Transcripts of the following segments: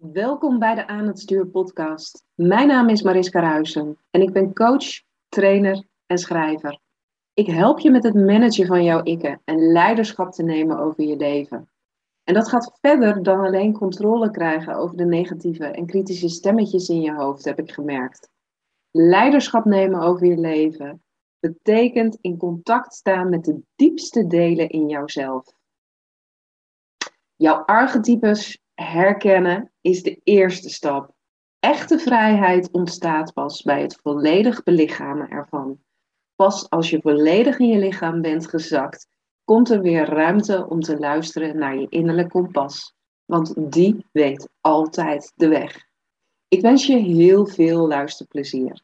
Welkom bij de Aan het Stuur podcast. Mijn naam is Mariska Ruijsen en ik ben coach, trainer en schrijver. Ik help je met het managen van jouw ikken en leiderschap te nemen over je leven. En dat gaat verder dan alleen controle krijgen over de negatieve en kritische stemmetjes in je hoofd, heb ik gemerkt. Leiderschap nemen over je leven betekent in contact staan met de diepste delen in jouzelf. Jouw archetypes herkennen is de eerste stap. Echte vrijheid ontstaat pas bij het volledig belichamen ervan. Pas als je volledig in je lichaam bent gezakt, komt er weer ruimte om te luisteren naar je innerlijk kompas. Want die weet altijd de weg. Ik wens je heel veel luisterplezier.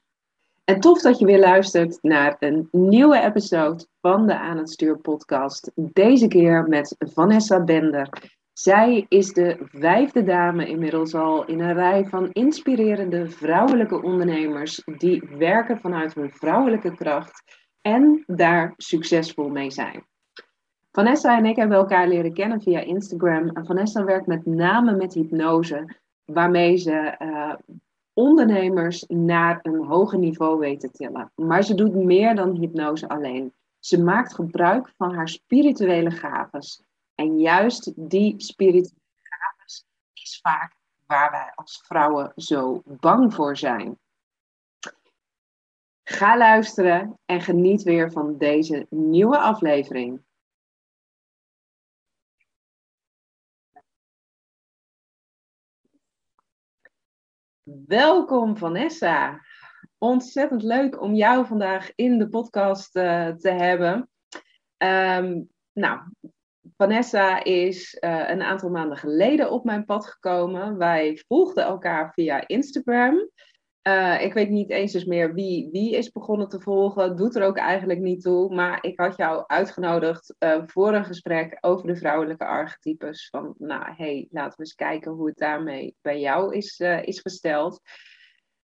En tof dat je weer luistert naar een nieuwe episode van de Aan het Stuur podcast. Deze keer met Vanessa Bender. Zij is de vijfde dame inmiddels al in een rij van inspirerende vrouwelijke ondernemers die werken vanuit hun vrouwelijke kracht en daar succesvol mee zijn. Vanessa en ik hebben elkaar leren kennen via Instagram. En Vanessa werkt met name met hypnose, waarmee ze uh, ondernemers naar een hoger niveau weet te tillen. Maar ze doet meer dan hypnose alleen. Ze maakt gebruik van haar spirituele gaves. En juist die spirituele is vaak waar wij als vrouwen zo bang voor zijn. Ga luisteren en geniet weer van deze nieuwe aflevering. Welkom Vanessa. Ontzettend leuk om jou vandaag in de podcast uh, te hebben. Um, nou, Vanessa is uh, een aantal maanden geleden op mijn pad gekomen. Wij volgden elkaar via Instagram. Uh, ik weet niet eens eens meer wie, wie is begonnen te volgen. Doet er ook eigenlijk niet toe. Maar ik had jou uitgenodigd uh, voor een gesprek over de vrouwelijke archetypes. Van, nou, hey, laten we eens kijken hoe het daarmee bij jou is, is gesteld.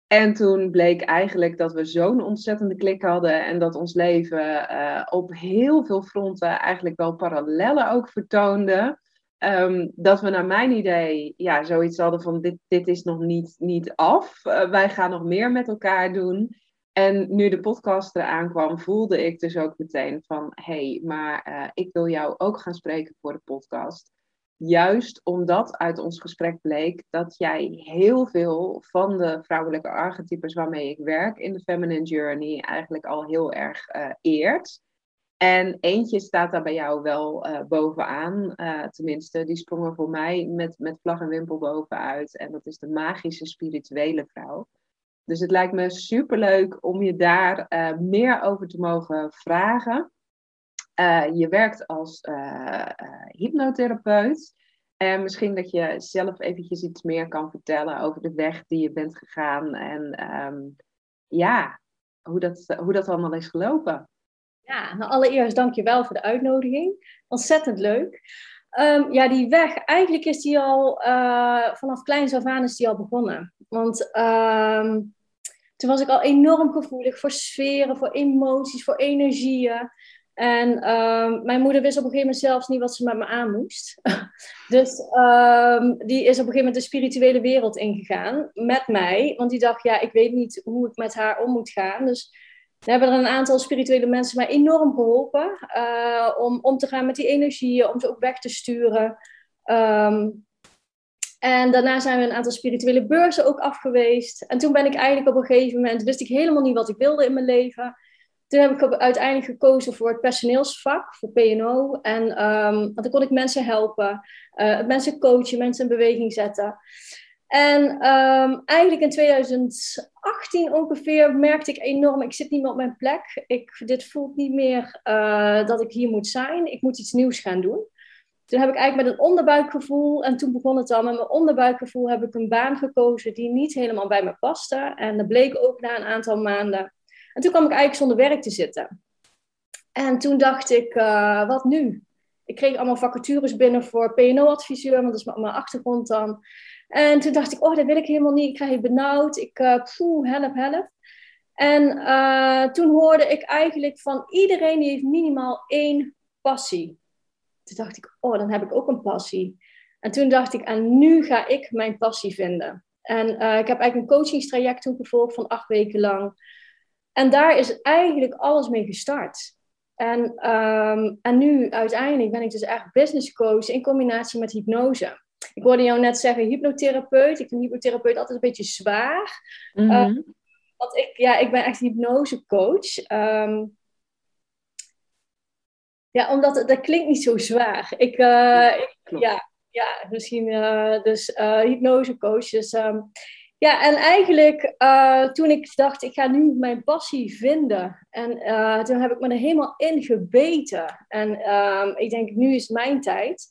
En toen bleek eigenlijk dat we zo'n ontzettende klik hadden en dat ons leven op heel veel fronten eigenlijk wel parallellen ook vertoonde. Um, dat we naar mijn idee ja, zoiets hadden van dit, dit is nog niet, niet af. Uh, wij gaan nog meer met elkaar doen. En nu de podcast eraan kwam, voelde ik dus ook meteen van hé, hey, maar uh, ik wil jou ook gaan spreken voor de podcast. Juist omdat uit ons gesprek bleek dat jij heel veel van de vrouwelijke archetypes waarmee ik werk in de Feminine Journey eigenlijk al heel erg uh, eert. En eentje staat daar bij jou wel uh, bovenaan, uh, tenminste, die sprong er voor mij met, met vlag en wimpel bovenuit. En dat is de magische spirituele vrouw. Dus het lijkt me superleuk om je daar meer over te mogen vragen. Je werkt als hypnotherapeut. En misschien dat je zelf eventjes iets meer kan vertellen over de weg die je bent gegaan. En um, ja, hoe dat, hoe dat allemaal is gelopen. Ja, nou allereerst dankjewel voor de uitnodiging. Ontzettend leuk. Um, ja, die weg, eigenlijk is die al vanaf kleins af aan is die al begonnen. Want um, toen was ik al enorm gevoelig voor sferen, voor emoties, voor energieën. En um, mijn moeder wist op een gegeven moment zelfs niet wat ze met me aan moest. dus die is op een gegeven moment de spirituele wereld ingegaan met mij. Want die dacht, ja, ik weet niet hoe ik met haar om moet gaan. Dus we hebben er een aantal spirituele mensen mij enorm geholpen uh, om om te gaan met die energieën, om ze ook weg te sturen. Um, en daarna zijn we een aantal spirituele beurzen ook afgeweest. En toen ben ik eigenlijk op een gegeven moment, wist ik helemaal niet wat ik wilde in mijn leven. Toen heb ik uiteindelijk gekozen voor het personeelsvak, voor PNO. En want dan kon ik mensen helpen, uh, mensen coachen, mensen in beweging zetten. En um, eigenlijk in 2018 ongeveer merkte ik enorm, ik zit niet meer op mijn plek. Ik, dit voelt niet meer uh, dat ik hier moet zijn. Ik moet iets nieuws gaan doen. Toen heb ik eigenlijk met een onderbuikgevoel, en toen begon het al, met mijn onderbuikgevoel heb ik een baan gekozen die niet helemaal bij me paste. En dat bleek ook na een aantal maanden. En toen kwam ik eigenlijk zonder werk te zitten. En toen dacht ik, uh, wat nu? Ik kreeg allemaal vacatures binnen voor PNO-adviseur, want dat is mijn achtergrond dan. En toen dacht ik, oh, dat wil ik helemaal niet. Ik krijg je benauwd. Ik, uh, poeh, help, help. En uh, toen hoorde ik eigenlijk van iedereen die heeft minimaal één passie. Toen dacht ik, oh, dan heb ik ook een passie. En toen dacht ik, en nu ga ik mijn passie vinden. En ik heb eigenlijk een coachingstraject toen gevolgd van acht weken lang. En daar is eigenlijk alles mee gestart. En, um, en nu uiteindelijk ben ik dus echt business coach in combinatie met hypnose. Ik hoorde jou net zeggen hypnotherapeut. Ik vind hypnotherapeut altijd een beetje zwaar. Mm -hmm. uh, want ik, ja, ik ben echt hypnosecoach. Um, ja, omdat dat klinkt niet zo zwaar. Ik, uh, ik ja, ja, misschien uh, dus uh, hypnosecoach. Dus um, ja, en eigenlijk uh, toen ik dacht, ik ga nu mijn passie vinden. En toen heb ik me er helemaal in gebeten. En um, ik denk, nu is mijn tijd.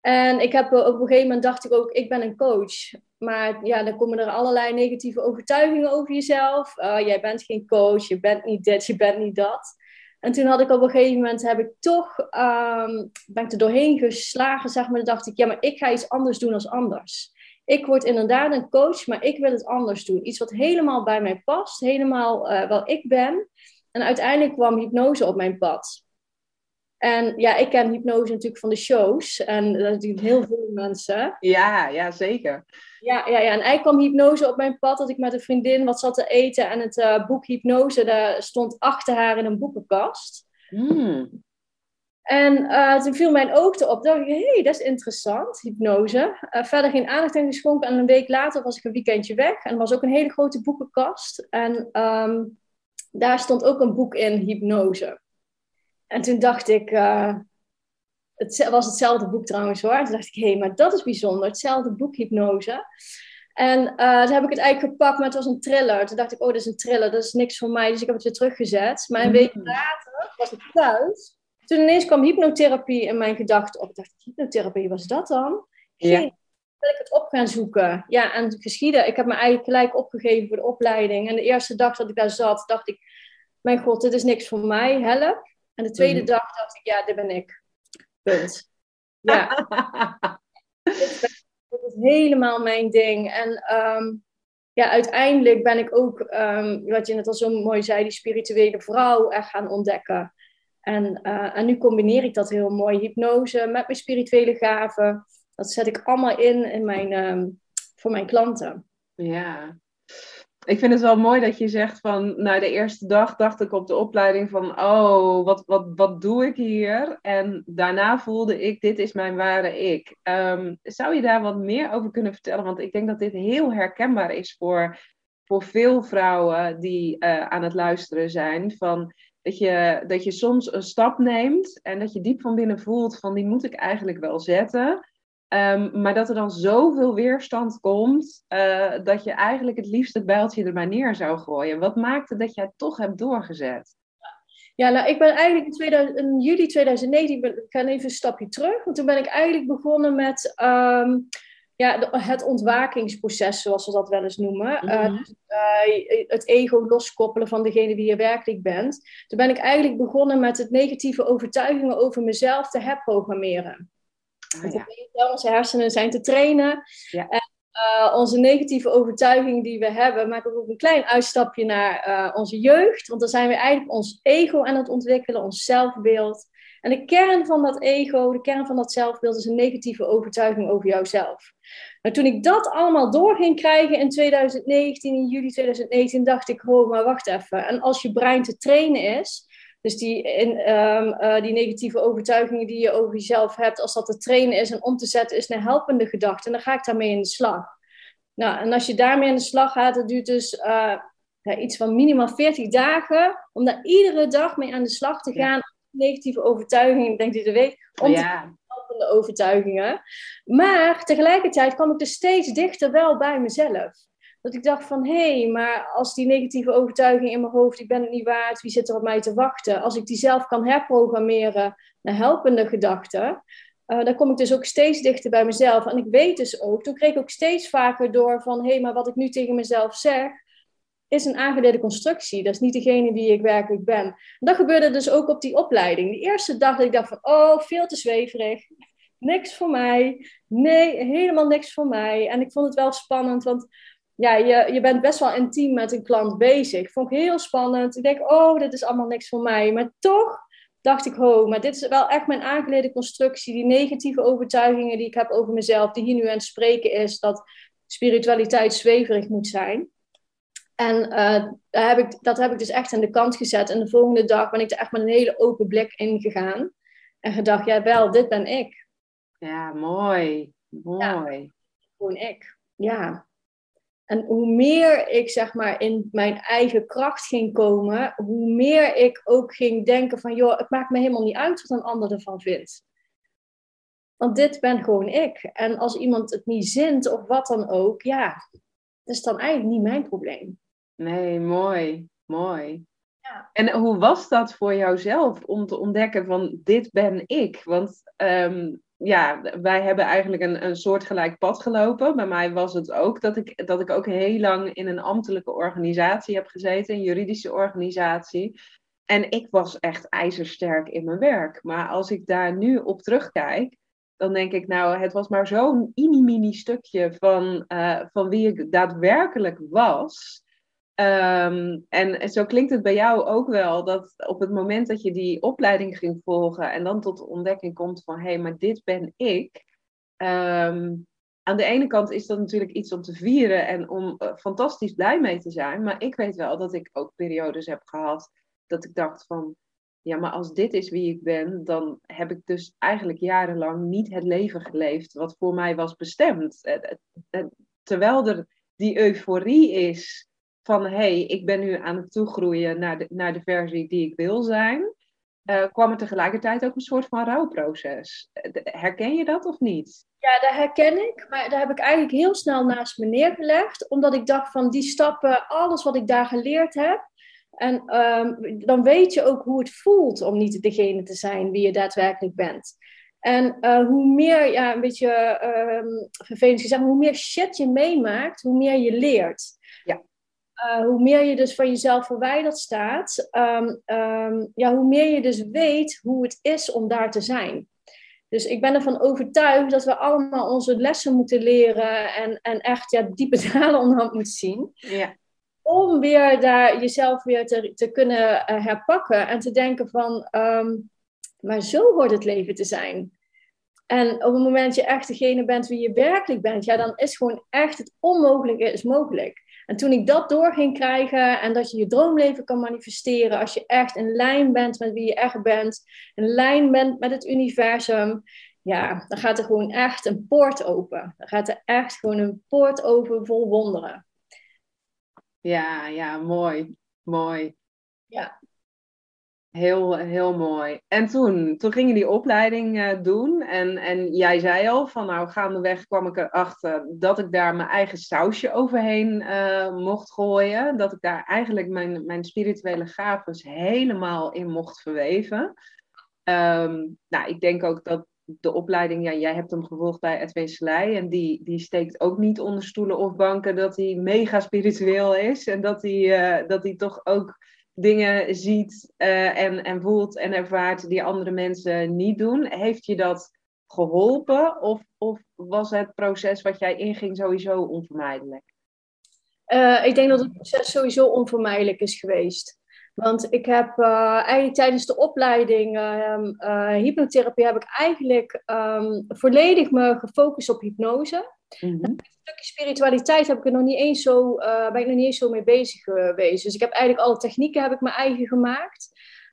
En ik heb op een gegeven moment dacht ik ook, ik ben een coach. Maar ja, dan komen er allerlei negatieve overtuigingen over jezelf. jij bent geen coach, je bent niet dit, je bent niet dat. En toen had ik op een gegeven moment, heb ik toch, um, ben ik er doorheen geslagen, zeg maar. Dan dacht ik, ja, maar ik ga iets anders doen als anders. Ik word inderdaad een coach, maar ik wil het anders doen. Iets wat helemaal bij mij past, helemaal uh, wel ik ben. En uiteindelijk kwam hypnose op mijn pad. En ja, ik ken hypnose natuurlijk van de shows. En dat natuurlijk heel veel mensen. Ja, ja, zeker. Ja, ja, ja, en eigenlijk kwam hypnose op mijn pad dat ik met een vriendin wat zat te eten. En het uh, boek Hypnose, daar stond achter haar in een boekenkast. Hmm. En uh, toen viel mijn oog erop. dacht ik, hé, hey, dat is interessant, hypnose. Uh, verder geen aandacht aan geschonken. En een week later was ik een weekendje weg. En er was ook een hele grote boekenkast. En um, daar stond ook een boek in, hypnose. En toen dacht ik, uh, het was hetzelfde boek trouwens hoor. Toen dacht ik, hé, hey, maar dat is bijzonder. Hetzelfde boek, hypnose. En uh, toen heb ik het eigenlijk gepakt, maar het was een thriller. Toen dacht ik, oh, dat is een thriller, dat is niks voor mij. Dus ik heb het weer teruggezet. Maar een week mm. later was ik thuis. Toen ineens kwam hypnotherapie in mijn gedachten op. Ik dacht, hypnotherapie, was dat dan? Geen ja. wil ik het op gaan zoeken. Ja, en geschieden. Ik heb me eigenlijk gelijk opgegeven voor de opleiding. En de eerste dag dat ik daar zat, dacht ik, mijn god, dit is niks voor mij, help. En de tweede mm. dag dacht ik, ja, dit ben ik. Punt. Ja. dit, is helemaal mijn ding. En um, ja, uiteindelijk ben ik ook, um, wat je net al zo mooi zei, die spirituele vrouw echt gaan ontdekken. En, uh, en nu combineer ik dat heel mooi, hypnose met mijn spirituele gaven. Dat zet ik allemaal in, in mijn, um, voor mijn klanten. Ja, ik vind het wel mooi dat je zegt van, nou de eerste dag dacht ik op de opleiding van, oh, wat, wat, wat doe ik hier? En daarna voelde ik, dit is mijn ware ik. Um, zou je daar wat meer over kunnen vertellen? Want ik denk dat dit heel herkenbaar is voor, voor veel vrouwen die uh, aan het luisteren zijn. Van, dat, je, dat je soms een stap neemt en dat je diep van binnen voelt van, die moet ik eigenlijk wel zetten. Um, maar dat er dan zoveel weerstand komt, uh, dat je eigenlijk het liefst het bijltje er maar neer zou gooien. Wat maakte dat jij het toch hebt doorgezet? Ja, nou, ik ben eigenlijk in, 2000, in juli 2019, ik ga even een stapje terug, want toen ben ik eigenlijk begonnen met um, ja, het ontwakingsproces, zoals we dat wel eens noemen. Mm -hmm. uh, dus, uh, het ego loskoppelen van degene wie je werkelijk bent. Toen ben ik eigenlijk begonnen met het negatieve overtuigingen over mezelf te herprogrammeren. Ah, ja. Onze hersenen zijn te trainen. Ja. En uh, onze negatieve overtuigingen die we hebben, maken we ook een klein uitstapje naar onze jeugd. Want dan zijn we eigenlijk ons ego aan het ontwikkelen, ons zelfbeeld. En de kern van dat ego, de kern van dat zelfbeeld, is een negatieve overtuiging over jouzelf. Maar toen ik dat allemaal door ging krijgen in 2019, in juli 2019, dacht ik, oh, maar wacht even. En als je brein te trainen is, dus die, in, um, uh, die negatieve overtuigingen die je over jezelf hebt, als dat te trainen is en om te zetten is naar helpende gedachten, dan ga ik daarmee in de slag. Nou, en als je daarmee in de slag gaat, dat duurt dus uh, ja, iets van minimaal 40 dagen om daar iedere dag mee aan de slag te gaan. Ja. Negatieve overtuigingen, ik denk je de week, om ja. te helpende overtuigingen. Maar tegelijkertijd kwam ik er steeds dichter wel bij mezelf. Dat ik dacht van, hé, hey, maar als die negatieve overtuiging in mijn hoofd, ik ben het niet waard, wie zit er op mij te wachten? Als ik die zelf kan herprogrammeren naar helpende gedachten, uh, dan kom ik dus ook steeds dichter bij mezelf. En ik weet dus ook, toen kreeg ik ook steeds vaker door van, hé, hey, maar wat ik nu tegen mezelf zeg, is een aangeleerde constructie. Dat is niet degene die ik werkelijk ben. En dat gebeurde dus ook op die opleiding. De eerste dag dat ik dacht van, oh, veel te zweverig. Niks voor mij. Nee, helemaal niks voor mij. En ik vond het wel spannend, want ja, je, je bent best wel intiem met een klant bezig. Vond ik heel spannend. Ik denk, oh, dit is allemaal niks voor mij. Maar toch dacht ik, ho, maar dit is wel echt mijn aangeleerde constructie. Die negatieve overtuigingen die ik heb over mezelf, die hier nu aan het spreken is, dat spiritualiteit zweverig moet zijn. En uh, daar heb ik, dat heb ik dus echt aan de kant gezet. En de volgende dag ben ik er echt met een hele open blik in gegaan. En gedacht, ja wel, dit ben ik. Ja, mooi. Mooi. gewoon ik. Ja. En hoe meer ik zeg maar in mijn eigen kracht ging komen, hoe meer ik ook ging denken van, joh, het maakt me helemaal niet uit wat een ander ervan vindt. Want dit ben gewoon ik. En als iemand het niet zint of wat dan ook, ja, dat is dan eigenlijk niet mijn probleem. Nee, mooi, mooi. Ja. En hoe was dat voor jouzelf om te ontdekken van dit ben ik? Want ehm, ja, wij hebben eigenlijk een, een soortgelijk pad gelopen. Bij mij was het ook dat ik, dat ik ook heel lang in een ambtelijke organisatie heb gezeten, een juridische organisatie. En ik was echt ijzersterk in mijn werk. Maar als ik daar nu op terugkijk, dan denk ik, nou, het was maar zo'n mini-mini stukje van, uh, van wie ik daadwerkelijk was. Um, en zo klinkt het bij jou ook wel, dat op het moment dat je die opleiding ging volgen en dan tot de ontdekking komt van, hé, hey, maar dit ben ik. Um, aan de ene kant is dat natuurlijk iets om te vieren en om uh, fantastisch blij mee te zijn. Maar ik weet wel dat ik ook periodes heb gehad dat ik dacht van, ja, maar als dit is wie ik ben, dan heb ik dus eigenlijk jarenlang niet het leven geleefd wat voor mij was bestemd. Terwijl er die euforie is van hé, hey, ik ben nu aan het toegroeien naar de, naar de versie die ik wil zijn, uh, kwam er tegelijkertijd ook een soort van rouwproces. Herken je dat of niet? Ja, dat herken ik, maar daar heb ik eigenlijk heel snel naast me neergelegd, omdat ik dacht van die stappen, alles wat ik daar geleerd heb, en um, dan weet je ook hoe het voelt om niet degene te zijn wie je daadwerkelijk bent. En uh, hoe meer, ja, een beetje um, vervelend gezegd, hoe meer shit je meemaakt, hoe meer je leert. Uh, hoe meer je dus van jezelf verwijderd staat, um, ja, hoe meer je dus weet hoe het is om daar te zijn. Dus ik ben ervan overtuigd dat we allemaal onze lessen moeten leren en, en echt ja, diepe dalen onderhand moeten zien. Ja om weer daar jezelf weer te, te kunnen uh, herpakken en te denken van, um, maar zo hoort het leven te zijn. En op het moment dat je echt degene bent wie je werkelijk bent, ja, dan is gewoon echt het onmogelijke is mogelijk. En toen ik dat door ging krijgen en dat je je droomleven kan manifesteren als je echt in lijn bent met wie je echt bent, in lijn bent met het universum, ja, dan gaat er gewoon echt een poort open. Dan gaat er echt gewoon een poort open vol wonderen. Ja, ja, mooi. Mooi. Ja. Heel, heel mooi. En toen, toen ging je die opleiding uh, doen. En, en jij zei al van nou gaandeweg kwam ik erachter dat ik daar mijn eigen sausje overheen uh, mocht gooien. Dat ik daar eigenlijk mijn, mijn spirituele gaven helemaal in mocht verweven. Um, nou, ik denk ook dat de opleiding, ja, jij hebt hem gevolgd bij Edwin. En die, die steekt ook niet onder stoelen of banken dat hij mega spiritueel is. En dat hij, uh, dat hij toch ook dingen ziet uh, en, en voelt en ervaart die andere mensen niet doen. Heeft je dat geholpen? Of, of was het proces wat jij inging sowieso onvermijdelijk? Uh, ik denk dat het proces sowieso onvermijdelijk is geweest. Want ik heb uh, eigenlijk tijdens de opleiding uh, hypnotherapie heb ik eigenlijk um, volledig me gefocust op hypnose. Mm -hmm. Een stukje spiritualiteit heb ik er nog niet eens zo, uh, ben ik nog niet eens zo mee bezig geweest. Dus ik heb eigenlijk alle technieken heb ik mijn eigen gemaakt.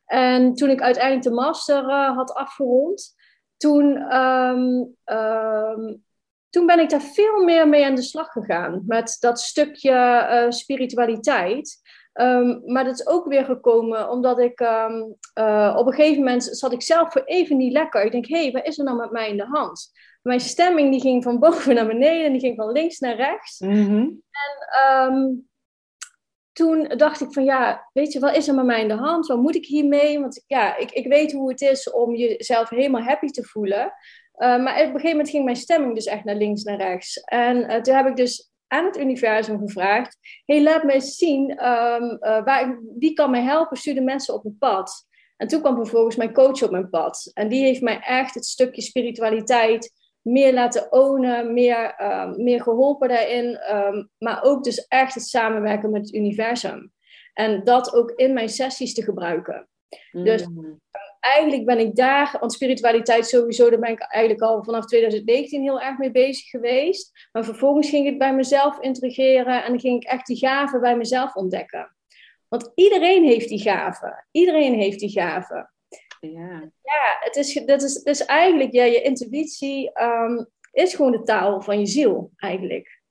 En toen ik uiteindelijk de master had afgerond, toen, um, um, toen ben ik daar veel meer mee aan de slag gegaan. Met dat stukje spiritualiteit. Um, maar dat is ook weer gekomen omdat ik um, uh, op een gegeven moment zat ik zelf voor even niet lekker. Ik denk, hé, hey, wat is er nou met mij in de hand? Mijn stemming die ging van boven naar beneden en die ging van links naar rechts. Mm -hmm. En um, toen dacht ik van, ja, weet je, wat is er met mij in de hand? Wat moet ik hiermee? Want ja, ik, ik weet hoe het is om jezelf helemaal happy te voelen. Uh, maar op een gegeven moment ging mijn stemming dus echt naar links naar rechts. En uh, toen heb ik dus aan het universum gevraagd: hey, laat eens zien, um, uh, waar, wie kan mij helpen? Stuur de mensen op mijn pad. En toen kwam vervolgens mijn coach op mijn pad. En die heeft mij echt het stukje spiritualiteit meer laten ownen, meer, um, meer geholpen daarin. Um, maar ook dus echt het samenwerken met het universum. En dat ook in mijn sessies te gebruiken. Dus, mm. Dus eigenlijk ben ik daar, want spiritualiteit sowieso, daar ben ik eigenlijk al vanaf 2019 heel erg mee bezig geweest. Maar vervolgens ging ik bij mezelf integreren en ging ik echt die gaven bij mezelf ontdekken. Want iedereen heeft die gaven. Iedereen heeft die gaven. Ja, ja het, is, dat is, het is eigenlijk, ja, je intuïtie ehm, is gewoon de taal van je ziel, eigenlijk.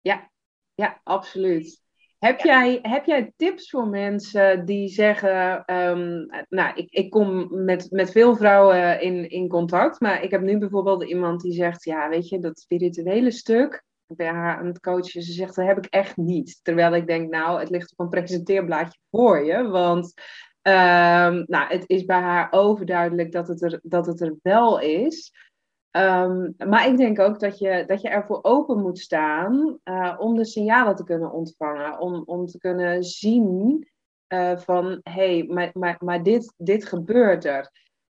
Ja, ja absoluut. Heb, jij, heb jij tips voor mensen die zeggen, um, nou, ik, ik kom met, met veel vrouwen in, in contact, maar ik heb nu bijvoorbeeld iemand die zegt, ja, weet je, dat spirituele stuk, ik ben haar aan het coachen, ze zegt, dat heb ik echt niet. Terwijl ik denk, nou, het ligt op een presenteerblaadje voor je, want um, nou, het is bij haar overduidelijk dat het er, dat het er wel is. Ehm, maar ik denk ook dat je, dat je ervoor open moet staan uh, om de signalen te kunnen ontvangen. Om, om te kunnen zien uh, van hé, hey, maar, maar, maar dit, dit gebeurt er.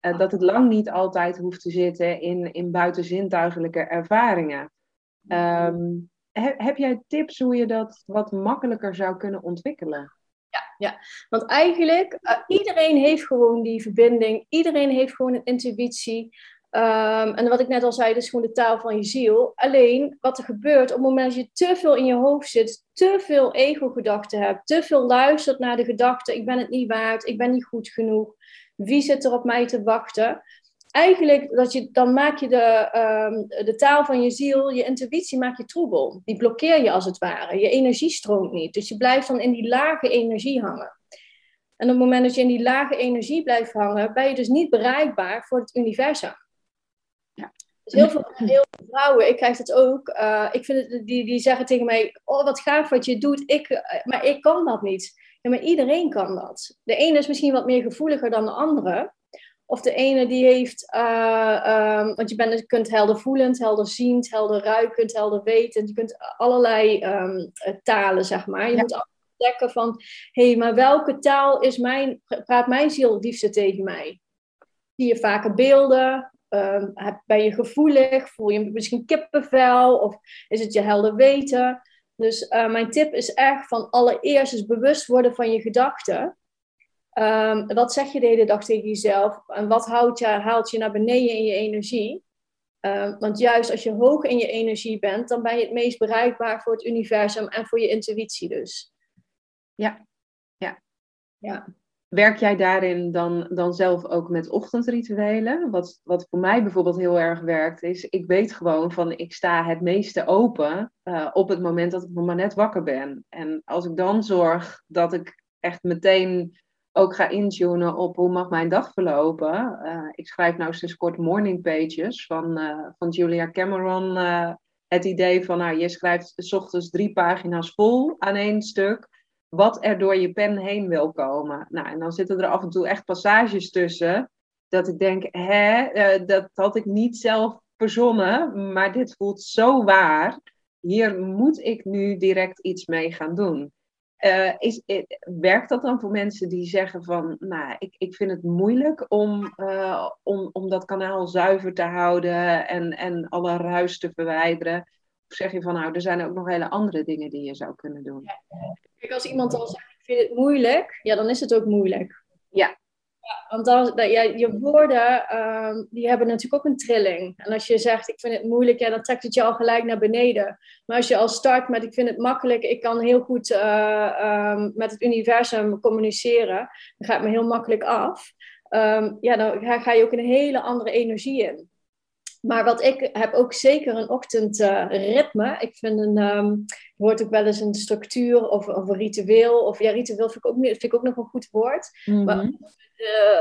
Uh, dat het lang niet altijd hoeft te zitten in, in buitenzintuigelijke ervaringen. Um, he, heb jij tips hoe je dat wat makkelijker zou kunnen ontwikkelen? Ja, ja. want eigenlijk, iedereen heeft gewoon die verbinding. Iedereen heeft gewoon een intuïtie. Um, en wat ik net al zei, dat is gewoon de taal van je ziel. Alleen wat er gebeurt op het moment dat je te veel in je hoofd zit, te veel ego-gedachten hebt, te veel luistert naar de gedachten: ik ben het niet waard, ik ben niet goed genoeg, wie zit er op mij te wachten? Eigenlijk, dat je, dan maak je de, um, de taal van je ziel, je intuïtie, maak je troebel. Die blokkeer je als het ware. Je energie stroomt niet. Dus je blijft dan in die lage energie hangen. En op het moment dat je in die lage energie blijft hangen, ben je dus niet bereikbaar voor het universum. Dus heel veel, heel veel vrouwen, ik krijg dat ook. Uh, ik vind het, die, die zeggen tegen mij: Oh, wat gaaf wat je doet. Ik, uh, maar ik kan dat niet. Ja, maar iedereen kan dat. De ene is misschien wat meer gevoeliger dan de andere. Of de ene die heeft, uh, um, want je, bent, kunt helder voelend, helder ziend, helder ruikend, helder wetend. Je kunt allerlei um, talen, zeg maar. Je ja. moet ontdekken van, hé, hey, maar welke taal is mijn, praat mijn ziel het liefste tegen mij? Zie je vaker beelden? Um, ben je gevoelig? Voel je misschien kippenvel? Of is het je helder weten? Dus uh, mijn tip is echt van allereerst is bewust worden van je gedachten. Um, wat zeg je de hele dag tegen jezelf? En wat houdt je, haalt je naar beneden in je energie? Um, want juist als je hoog in je energie bent, dan ben je het meest bereikbaar voor het universum en voor je intuïtie dus. Ja, ja. ja. Werk jij daarin dan, dan zelf ook met ochtendrituelen? Wat, wat voor mij bijvoorbeeld heel erg werkt, is ik weet gewoon van ik sta het meeste open uh, op het moment dat ik nog maar net wakker ben. En als ik dan zorg dat ik echt meteen ook ga intunen op hoe mag mijn dag verlopen. Uh, ik schrijf nou sinds kort morning pages van, uh, van Julia Cameron. het idee van nou, je schrijft s ochtends drie pagina's vol aan één stuk wat er door je pen heen wil komen. Nou, en dan zitten er af en toe echt passages tussen. Dat ik denk, hè, uh, dat had ik niet zelf verzonnen, maar dit voelt zo waar. Hier moet ik nu direct iets mee gaan doen. Uh, is, uh, werkt dat dan voor mensen die zeggen van, nou, ik, ik vind het moeilijk om, om, om dat kanaal zuiver te houden en, en alle ruis te verwijderen? Of zeg je van, nou, er zijn ook nog hele andere dingen die je zou kunnen doen? Kijk, als iemand al zegt, ik vind het moeilijk, ja, dan is het ook moeilijk. Ja. ja want dan, ja, je woorden, um, die hebben natuurlijk ook een trilling. En als je zegt, ik vind het moeilijk, ja, dan trekt het je al gelijk naar beneden. Maar als je al start met, ik vind het makkelijk, ik kan heel goed uh, um, met het universum communiceren, dan gaat het me heel makkelijk af. Um, ja, dan ga, ga je ook een hele andere energie in. Maar wat ik heb ook zeker een ochtendritme. Uh, ik vind een, um, hoort ook wel eens een structuur of, of een ritueel. Of ja, ritueel vind ik ook, vind ik ook nog een goed woord. Mm -hmm. Maar uh,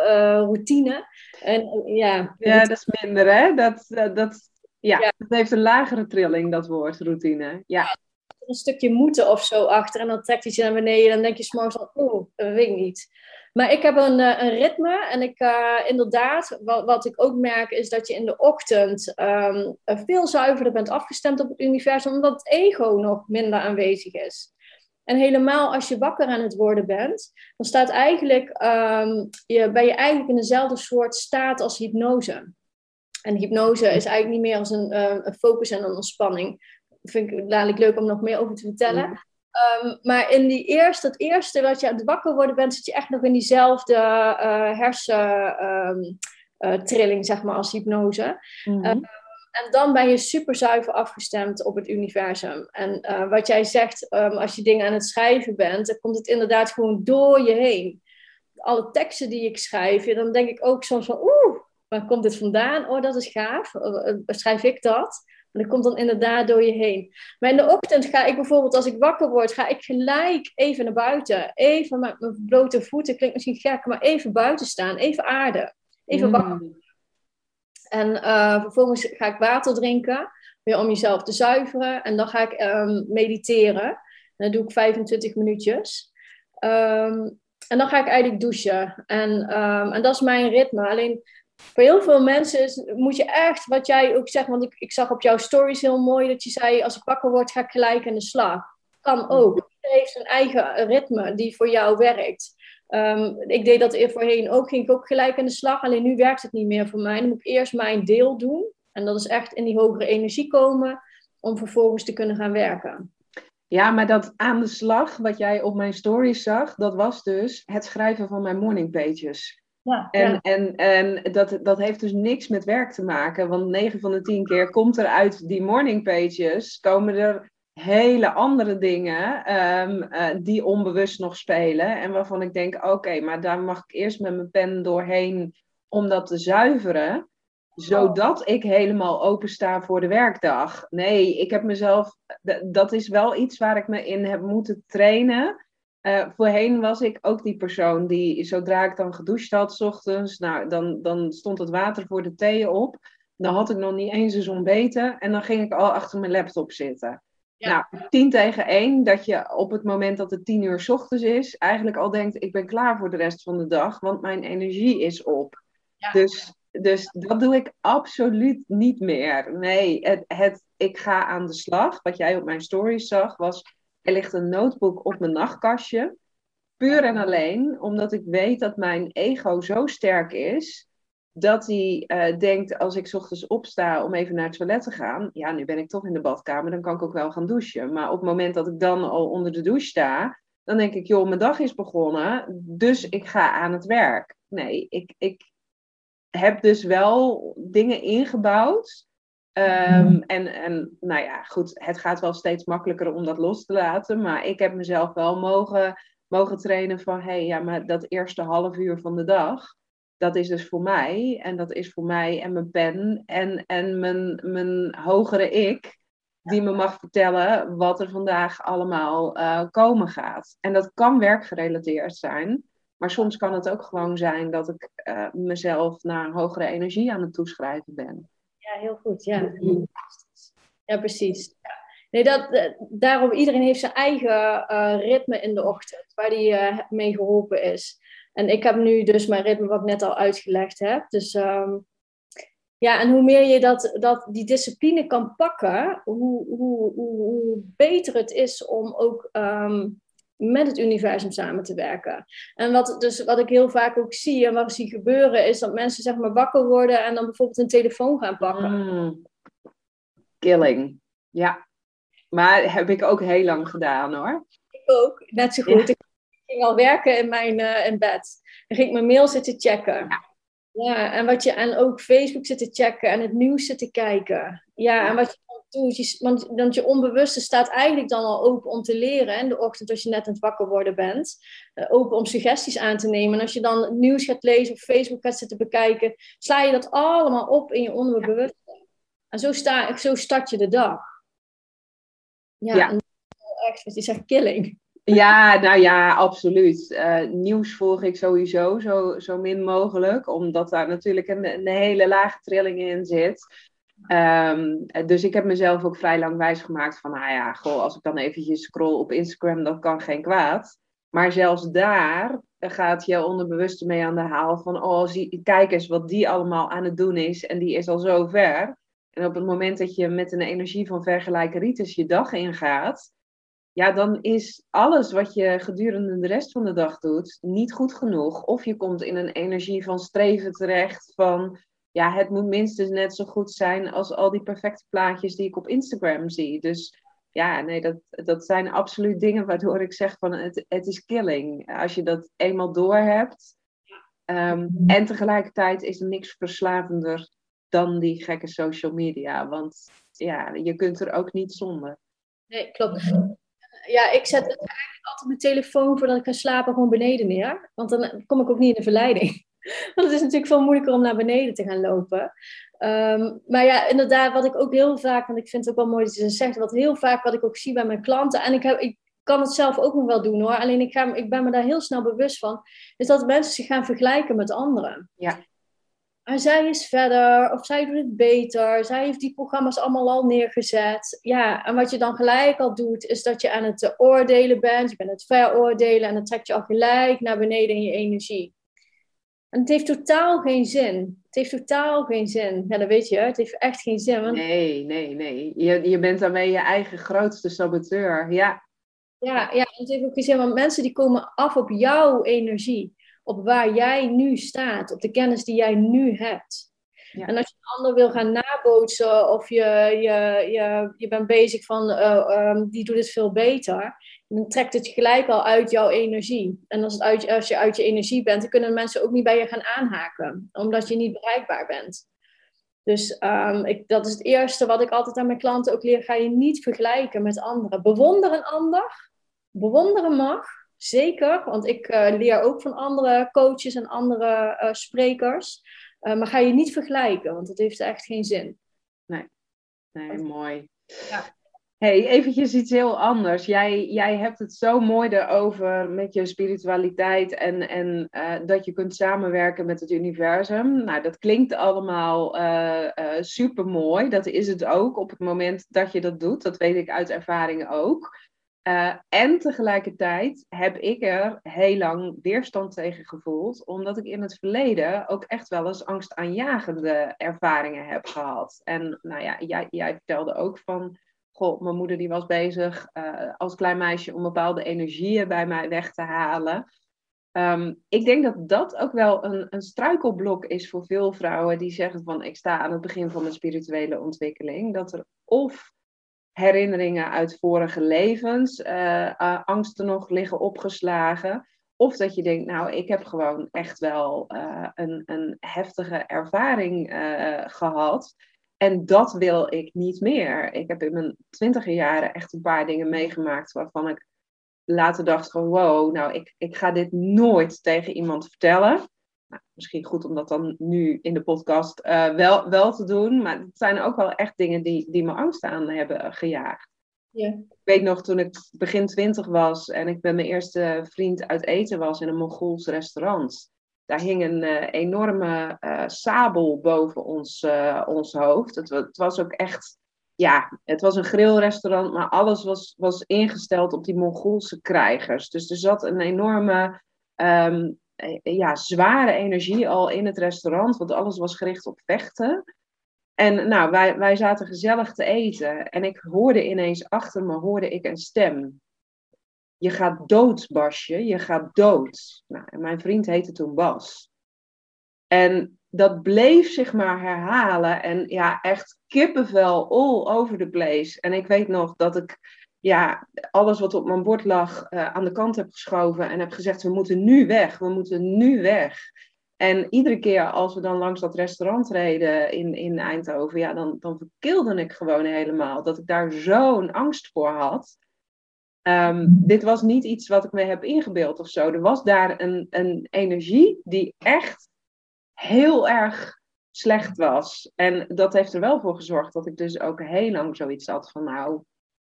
uh, routine. En, ja, ja, dat is minder hè. Dat, dat, ja, ja, dat heeft een lagere trilling, dat woord, routine. Ja. Een stukje moeten of zo achter en dan trekt hij je naar beneden. En dan denk je s'morgens van, oeh, dat weet ik niet. Maar ik heb een, een ritme en ik uh, inderdaad, wat, wat, ik ook merk, is dat je in de ochtend um, veel zuiverder bent afgestemd op het universum, omdat het ego nog minder aanwezig is. En helemaal als je wakker aan het worden bent, dan staat eigenlijk, um, je, ben je eigenlijk in dezelfde soort staat als hypnose. En hypnose is eigenlijk niet meer als een, uh, een focus en een ontspanning. Dat vind ik dadelijk leuk om nog meer over te vertellen. Ehm, maar in die eerste, het eerste wat je aan het wakker worden bent, zit je echt nog in diezelfde uh, hersentrilling, zeg maar, als hypnose. Mhm. Ehm, en dan ben je super zuiver afgestemd op het universum. En uh, wat jij zegt, um, als je dingen aan het schrijven bent, dan komt het inderdaad gewoon door je heen. Alle teksten die ik schrijf, dan denk ik ook soms van, oeh, waar komt dit vandaan? Oh, dat is gaaf. Schrijf ik dat? En dat komt dan inderdaad door je heen. Maar in de ochtend ga ik bijvoorbeeld, als ik wakker word, ga ik gelijk even naar buiten. Even met mijn blote voeten, klinkt misschien gek, maar even buiten staan. Even aarde. Even wakker. Mm. En uh, vervolgens ga ik water drinken, weer om jezelf te zuiveren. En dan ga ik um, mediteren. En dat doe ik 25 minuutjes. Um, en dan ga ik eigenlijk douchen. En, um, en dat is mijn ritme. Alleen voor heel veel mensen is, moet je echt, wat jij ook zegt, want ik, ik zag op jouw stories heel mooi dat je zei, als ik wakker word, ga ik gelijk aan de slag. Kan ook. Iedereen heeft zijn eigen ritme die voor jou werkt. Um, ik deed dat voorheen ook, ging ik ook gelijk aan de slag, alleen nu werkt het niet meer voor mij. Dan moet ik eerst mijn deel doen en dat is echt in die hogere energie komen om vervolgens te kunnen gaan werken. Ja, maar dat aan de slag, wat jij op mijn stories zag, dat was dus het schrijven van mijn morning pages. Ja, en en, en dat, dat heeft dus niks met werk te maken. Want 9 van de 10 keer komt er uit die morning pages, komen er hele andere dingen um, uh, die onbewust nog spelen. En waarvan ik denk, oké, maar daar mag ik eerst met mijn pen doorheen om dat te zuiveren. Zodat ik helemaal opensta voor de werkdag. Nee, ik heb mezelf, dat is wel iets waar ik me in heb moeten trainen. Uh, voorheen was ik ook die persoon die, zodra ik dan gedoucht had, s ochtends, nou, dan, dan stond het water voor de thee op. Dan had ik nog niet eens eens ontbeten en dan ging ik al achter mijn laptop zitten. Nou, tien tegen één, dat je op het moment dat het tien uur s ochtends is, eigenlijk al denkt, ik ben klaar voor de rest van de dag, want mijn energie is op. Ja. Dus, dus dat doe ik absoluut niet meer. Nee, het, het, ik ga aan de slag. Wat jij op mijn stories zag, was er ligt een notebook op mijn nachtkastje. Puur en alleen omdat ik weet dat mijn ego zo sterk is. Dat hij uh, denkt, als ik ochtends opsta om even naar het toilet te gaan. Ja, nu ben ik toch in de badkamer, dan kan ik ook wel gaan douchen. Maar op het moment dat ik dan al onder de douche sta. Dan denk ik, joh, mijn dag is begonnen. Dus ik ga aan het werk. Nee, ik, ik heb dus wel dingen ingebouwd Um, en, en nou ja, goed, het gaat wel steeds makkelijker om dat los te laten. Maar ik heb mezelf wel mogen, mogen trainen van, hé, hey, ja, maar dat eerste half uur van de dag, dat is dus voor mij. En dat is voor mij en mijn pen en, en mijn, mijn hogere ik, die me mag vertellen wat er vandaag allemaal uh, komen gaat. En dat kan werkgerelateerd zijn. Maar soms kan het ook gewoon zijn dat ik uh, mezelf naar een hogere energie aan het toeschrijven ben. Ja, heel goed. Ja, ja precies. Ja. Nee, dat, eh, daarom, iedereen heeft zijn eigen uh, ritme in de ochtend, waar die uh, mee geholpen is. En ik heb nu dus mijn ritme, wat ik net al uitgelegd heb. Dus um, ja, en hoe meer je dat, dat, die discipline kan pakken, hoe, hoe, hoe, hoe beter het is om ook um, met het universum samen te werken. En wat, dus, wat ik heel vaak ook zie en wat ik zie gebeuren, is dat mensen zeg maar wakker worden en dan bijvoorbeeld een telefoon gaan pakken. Mm. Killing. Ja. Maar heb ik ook heel lang gedaan hoor. Ik ook, net zo goed. Ik ging al werken in mijn uh, in bed. Dan ging ik mijn mail zitten checken. Ja. Ja, en, wat je, en ook Facebook zitten checken en het nieuws zitten kijken. Ja, en wat je want, want je onbewuste staat eigenlijk dan al open om te leren in de ochtend als je net aan het wakker worden bent. Uh, open om suggesties aan te nemen. En als je dan nieuws gaat lezen of Facebook gaat zitten bekijken, sla je dat allemaal op in je onderbewuste. En zo, sta, zo start je de dag. Ja, ja. En echt, wat je zegt, killing. Ja, nou ja, absoluut. Uh, nieuws volg ik sowieso zo, zo min mogelijk, omdat daar natuurlijk een, een hele lage trilling in zit. Um, dus ik heb mezelf ook vrij lang wijsgemaakt van, nou ja, goh, als ik dan eventjes scroll op Instagram, dat kan geen kwaad. Maar zelfs daar gaat je onderbewuste mee aan de haal van, oh, zie, kijk eens wat die allemaal aan het doen is en die is al zo ver. En op het moment dat je met een energie van vergelijkeritis je dag ingaat, ja, dan is alles wat je gedurende de rest van de dag doet niet goed genoeg. Of je komt in een energie van streven terecht, van ja, het moet minstens net zo goed zijn als al die perfecte plaatjes die ik op Instagram zie. Dus ja, nee, dat, dat zijn absoluut dingen waardoor ik zeg van het, het is killing. Als je dat eenmaal doorhebt. Um, en tegelijkertijd is er niks verslavender dan die gekke social media. Want ja, je kunt er ook niet zonder. Nee, klopt. Ja, ik zet eigenlijk altijd mijn telefoon voordat ik ga slapen gewoon beneden neer. Want dan kom ik ook niet in de verleiding. Want het is natuurlijk veel moeilijker om naar beneden te gaan lopen. Um, maar ja, inderdaad, wat ik ook heel vaak, want ik vind het ook wel mooi dat je zegt, wat heel vaak wat ik ook zie bij mijn klanten, en ik, heb, ik kan het zelf ook nog wel doen hoor, alleen ik, ga, ik ben me daar heel snel bewust van, is dat mensen zich gaan vergelijken met anderen. Ja. En zij is verder, of zij doet het beter, zij heeft die programma's allemaal al neergezet. Ja, en wat je dan gelijk al doet, is dat je aan het oordelen bent, je bent het veroordelen en dan trekt je al gelijk naar beneden in je energie. En het heeft totaal geen zin. Het heeft totaal geen zin. Ja, dat weet je, het heeft echt geen zin. Want... Nee, nee, nee. Je, je bent daarmee je eigen grootste saboteur. Ja. Ja, ja, het heeft ook geen zin, want mensen die komen af op jouw energie. Op waar jij nu staat, op de kennis die jij nu hebt. Ja. En als je een ander wil gaan nabootsen of je, je, je, je bent bezig van uh, um, die doet het veel beter, dan trekt het gelijk al uit jouw energie. En als, het uit, als je uit je energie bent, dan kunnen mensen ook niet bij je gaan aanhaken, omdat je niet bereikbaar bent. Dus um, ik, dat is het eerste wat ik altijd aan mijn klanten ook leer. Ga je niet vergelijken met anderen. Bewonder een ander. Bewonderen mag, zeker. Want ik uh, leer ook van andere coaches en andere uh, sprekers. Uh, maar ga je niet vergelijken, want dat heeft echt geen zin. Nee, nee mooi. Ja hey, eventjes iets heel anders. Jij, jij hebt het zo mooi erover met je spiritualiteit en, en uh, dat je kunt samenwerken met het universum. Nou, dat klinkt allemaal uh, uh, super mooi. Dat is het ook op het moment dat je dat doet. Dat weet ik uit ervaring ook. en tegelijkertijd heb ik er heel lang weerstand tegen gevoeld, omdat ik in het verleden ook echt wel eens angstaanjagende ervaringen heb gehad. En nou ja, jij, jij vertelde ook van goh, mijn moeder die was bezig uh, als klein meisje om bepaalde energieën bij mij weg te halen. Um, ik denk dat dat ook wel een, een struikelblok is voor veel vrouwen die zeggen van ik sta aan het begin van mijn spirituele ontwikkeling. Dat er of herinneringen uit vorige levens, uh, angsten nog liggen opgeslagen. Of dat je denkt, nou, ik heb gewoon echt wel een, een heftige ervaring gehad. En dat wil ik niet meer. Ik heb in mijn twintiger jaren echt een paar dingen meegemaakt waarvan ik later dacht van wow, nou ik, ik ga dit nooit tegen iemand vertellen. Nou, misschien goed om dat dan nu in de podcast uh, wel, wel te doen. Maar het zijn ook wel echt dingen die, die me angst aan hebben gejaagd. Ja. Ik weet nog toen ik begin twintig was en ik met mijn eerste vriend uit eten was in een Mongools restaurant. Daar hing een uh, enorme uh, sabel boven ons, uh, ons hoofd. Het, het, was ook echt, ja, het was een grillrestaurant, maar alles was, was ingesteld op die Mongoolse krijgers. Dus er zat een enorme, um, ja, zware energie al in het restaurant, want alles was gericht op vechten. En nou, wij, wij zaten gezellig te eten en ik hoorde ineens achter me, hoorde ik een stem je gaat dood, Basje, je gaat dood. Nou, en mijn vriend heette toen Bas. En dat bleef zich maar herhalen. En ja, echt kippenvel all over the place. En ik weet nog dat ik ja, alles wat op mijn bord lag uh, aan de kant heb geschoven. En heb gezegd, we moeten nu weg, we moeten nu weg. En iedere keer als we dan langs dat restaurant reden in, in Eindhoven, ja, dan, dan verkilde ik gewoon helemaal. Dat ik daar zo'n angst voor had. Um, dit was niet iets wat ik me heb ingebeeld of zo. Er was daar een, een energie die echt heel erg slecht was. En dat heeft er wel voor gezorgd dat ik dus ook heel lang zoiets had van nou,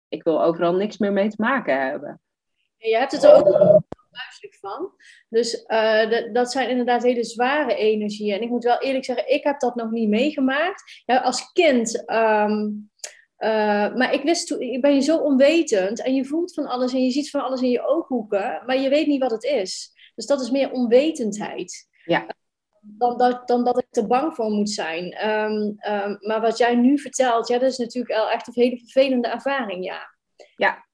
ik wil overal niks meer mee te maken hebben. Je hebt het er ook huiselijk van. Dus uh, dat zijn inderdaad hele zware energieën. En ik moet wel eerlijk zeggen, ik heb dat nog niet meegemaakt. Ja, als kind um, uh, maar ik wist toen, ik ben je zo onwetend en je voelt van alles en je ziet van alles in je ooghoeken, maar je weet niet wat het is. Dus dat is meer onwetendheid. Ja. Dan dat, dan dat ik er bang voor moet zijn. Um, um, maar wat jij nu vertelt, ja, dat is natuurlijk wel echt een hele vervelende ervaring, ja. Ja.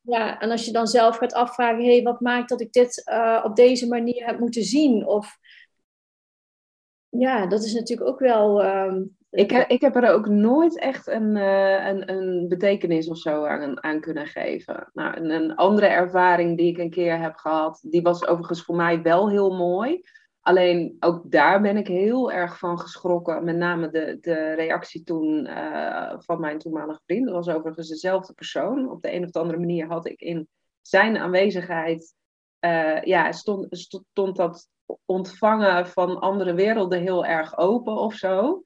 Ja, en als je dan zelf gaat afvragen, hé, hey, wat maakt dat ik dit uh, op deze manier heb moeten zien? Of ja, dat is natuurlijk ook wel Ik heb, ik heb er ook nooit echt een, uh, een, een betekenis of zo aan, kunnen geven. Nou, een, een, andere ervaring die ik een keer heb gehad, die was overigens voor mij wel heel mooi. Alleen ook daar ben ik heel erg van geschrokken. Met name de, de reactie toen uh, van mijn toenmalige vriend. Dat was overigens dezelfde persoon. Op de een of andere manier had ik in zijn aanwezigheid. Uh, ja, stond, stond dat ontvangen van andere werelden heel erg open of zo.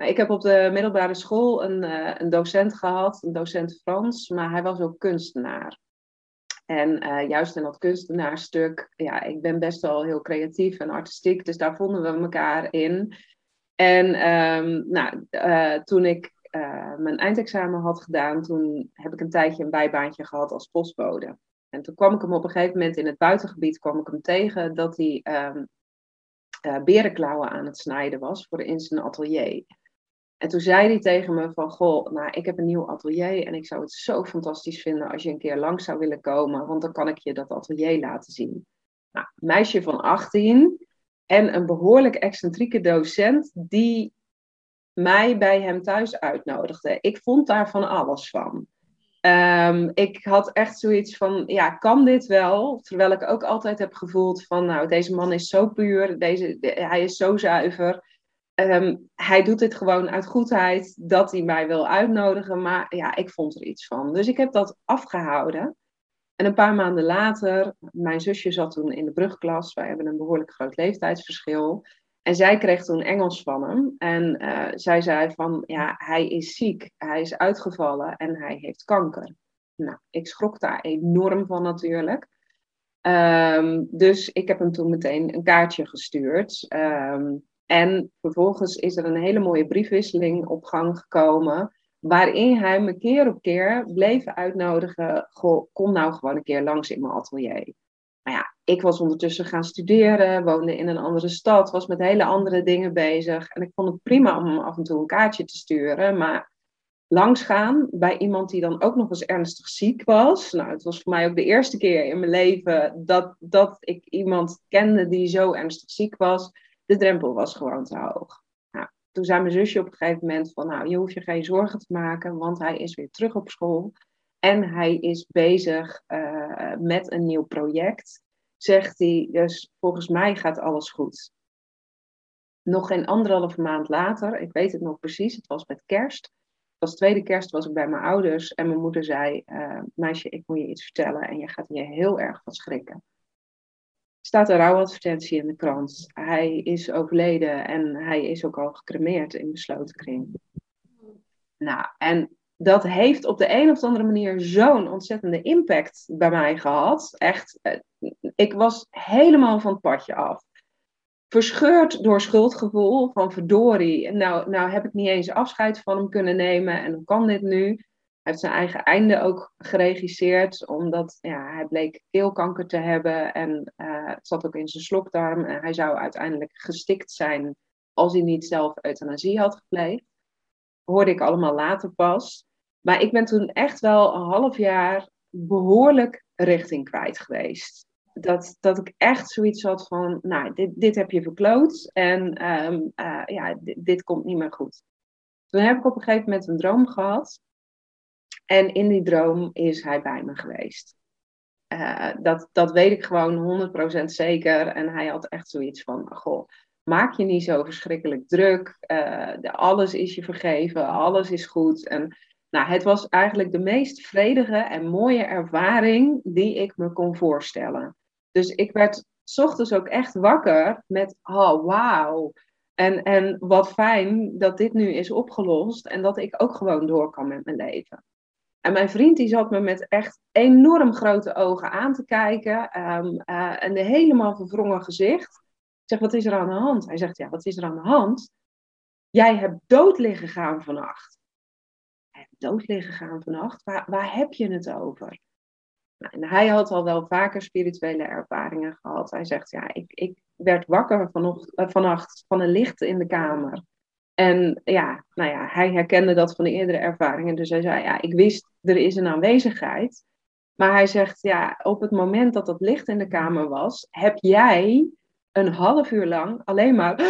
Ik heb op de middelbare school een, uh, een docent gehad, een docent Frans, maar hij was ook kunstenaar. En uh, juist in dat kunstenaarstuk, ja, ik ben best wel heel creatief en artistiek, dus daar vonden we elkaar in. En um, nou, uh, toen ik mijn eindexamen had gedaan, toen heb ik een tijdje een bijbaantje gehad als postbode. En toen kwam ik hem op een gegeven moment in het buitengebied kwam ik hem tegen dat hij um, berenklauwen aan het snijden was voor in zijn atelier. En toen zei hij tegen me van, goh, nou, ik heb een nieuw atelier en ik zou het zo fantastisch vinden als je een keer langs zou willen komen, want dan kan ik je dat atelier laten zien. Nou, meisje van 18 en een behoorlijk excentrieke docent die mij bij hem thuis uitnodigde. Ik vond daar van alles van. Um, ik had echt zoiets van, ja, kan dit wel? Terwijl ik ook altijd heb gevoeld van, nou, deze man is zo puur, deze, hij is zo zuiver. Um, hij doet dit gewoon uit goedheid dat hij mij wil uitnodigen. Maar ja, ik vond er iets van. Dus ik heb dat afgehouden. En een paar maanden later, mijn zusje zat toen in de brugklas. Wij hebben een behoorlijk groot leeftijdsverschil. En zij kreeg toen Engels van hem. En uh, zij zei van, ja, hij is ziek. Hij is uitgevallen en hij heeft kanker. Nou, ik schrok daar enorm van natuurlijk. Um, dus ik heb hem toen meteen een kaartje gestuurd. Um, en vervolgens is er een hele mooie briefwisseling op gang gekomen. Waarin hij me keer op keer bleef uitnodigen. Kom nou gewoon een keer langs in mijn atelier. Maar ja, ik was ondertussen gaan studeren, woonde in een andere stad, was met hele andere dingen bezig. En ik vond het prima om af en toe een kaartje te sturen. Maar langsgaan bij iemand die dan ook nog eens ernstig ziek was. Nou, het was voor mij ook de eerste keer in mijn leven dat, dat ik iemand kende die zo ernstig ziek was de drempel was gewoon te hoog. Nou, toen zei mijn zusje op een gegeven moment van, nou, je hoeft je geen zorgen te maken, want hij is weer terug op school. En hij is bezig uh, met een nieuw project, zegt hij. Dus volgens mij gaat alles goed. Nog geen anderhalve maand later, ik weet het nog precies, het was met kerst. Was tweede kerst, was ik bij mijn ouders en mijn moeder zei, uh, meisje, ik moet je iets vertellen en je gaat je heel erg van schrikken staat een rouwadvertentie in de krant. Hij is overleden en hij is ook al gecremeerd in besloten kring. Nou, en dat heeft op de een of andere manier zo'n ontzettende impact bij mij gehad. Echt, eh, ik was helemaal van het padje af. Verscheurd door schuldgevoel van verdorie. Nou, nou heb ik niet eens afscheid van hem kunnen nemen en hoe kan dit nu? Heeft zijn eigen einde ook geregisseerd, omdat ja, hij bleek keelkanker te hebben en uh, het zat ook in zijn slokdarm. En hij zou uiteindelijk gestikt zijn als hij niet zelf euthanasie had gepleegd. Hoorde ik allemaal later pas. Maar ik ben toen echt wel een half jaar behoorlijk richting kwijt geweest. Dat, dat ik echt zoiets had van, nou, dit, dit heb je verkloot en um, uh, ja, dit komt niet meer goed. Toen heb ik op een gegeven moment een droom gehad en in die droom is hij bij me geweest. Uh, dat, dat weet ik gewoon 100% zeker. En hij had echt zoiets van: Goh, maak je niet zo verschrikkelijk druk. Uh, alles is je vergeven, alles is goed. En nou, het was eigenlijk de meest vredige en mooie ervaring die ik me kon voorstellen. Dus ik werd s ochtends ook echt wakker met: Oh, wauw. En, en wat fijn dat dit nu is opgelost en dat ik ook gewoon door kan met mijn leven. En mijn vriend die zat me met echt enorm grote ogen aan te kijken. Um, uh, en een helemaal verwrongen gezicht. Ik zeg, wat is er aan de hand? Hij zegt, ja, wat is er aan de hand? Jij hebt dood liggen gaan vannacht. Hebt dood liggen gaan vannacht? Waar, waar heb je het over? Nou, en hij had al wel vaker spirituele ervaringen gehad. Hij zegt, ja, ik, ik werd wakker vanocht, uh, vannacht van een licht in de kamer. En ja, nou ja, hij herkende dat van de eerdere ervaringen. Dus hij zei, ja, ik wist, er is een aanwezigheid. Maar hij zegt, ja, op het moment dat dat licht in de kamer was, heb jij een half uur lang alleen maar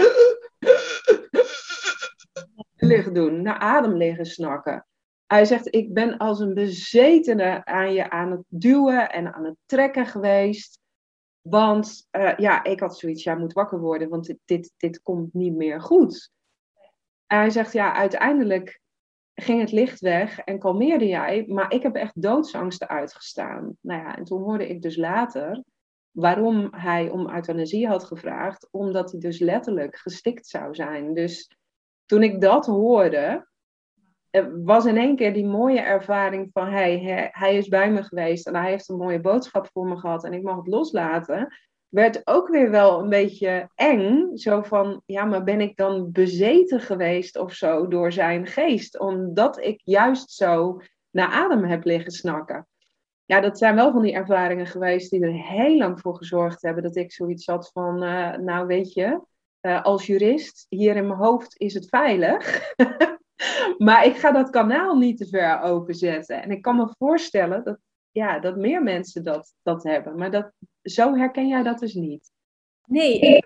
liggen doen, naar adem liggen snakken. Hij zegt, ik ben als een bezetene aan je aan het duwen en aan het trekken geweest. Want uh, ja, ik had zoiets, jij moet wakker worden, want dit, dit, dit komt niet meer goed. En hij zegt, ja, uiteindelijk ging het licht weg en kalmeerde jij, maar ik heb echt doodsangsten uitgestaan. Nou ja, en toen hoorde ik dus later waarom hij om euthanasie had gevraagd, omdat hij dus letterlijk gestikt zou zijn. Dus toen ik dat hoorde, was in één keer die mooie ervaring van hey, hij is bij me geweest en hij heeft een mooie boodschap voor me gehad en ik mag het loslaten. Werd ook weer wel een beetje eng. Zo van, ja, maar ben ik dan bezeten geweest of zo door zijn geest? Omdat ik juist zo naar adem heb liggen snakken. Ja, dat zijn wel van die ervaringen geweest die er heel lang voor gezorgd hebben dat ik zoiets had van, uh, nou weet je, uh, als jurist, hier in mijn hoofd is het veilig. maar ik ga dat kanaal niet te ver openzetten. En ik kan me voorstellen dat, ja, dat meer mensen dat, dat hebben. Maar dat, zo herken jij dat dus niet. Nee,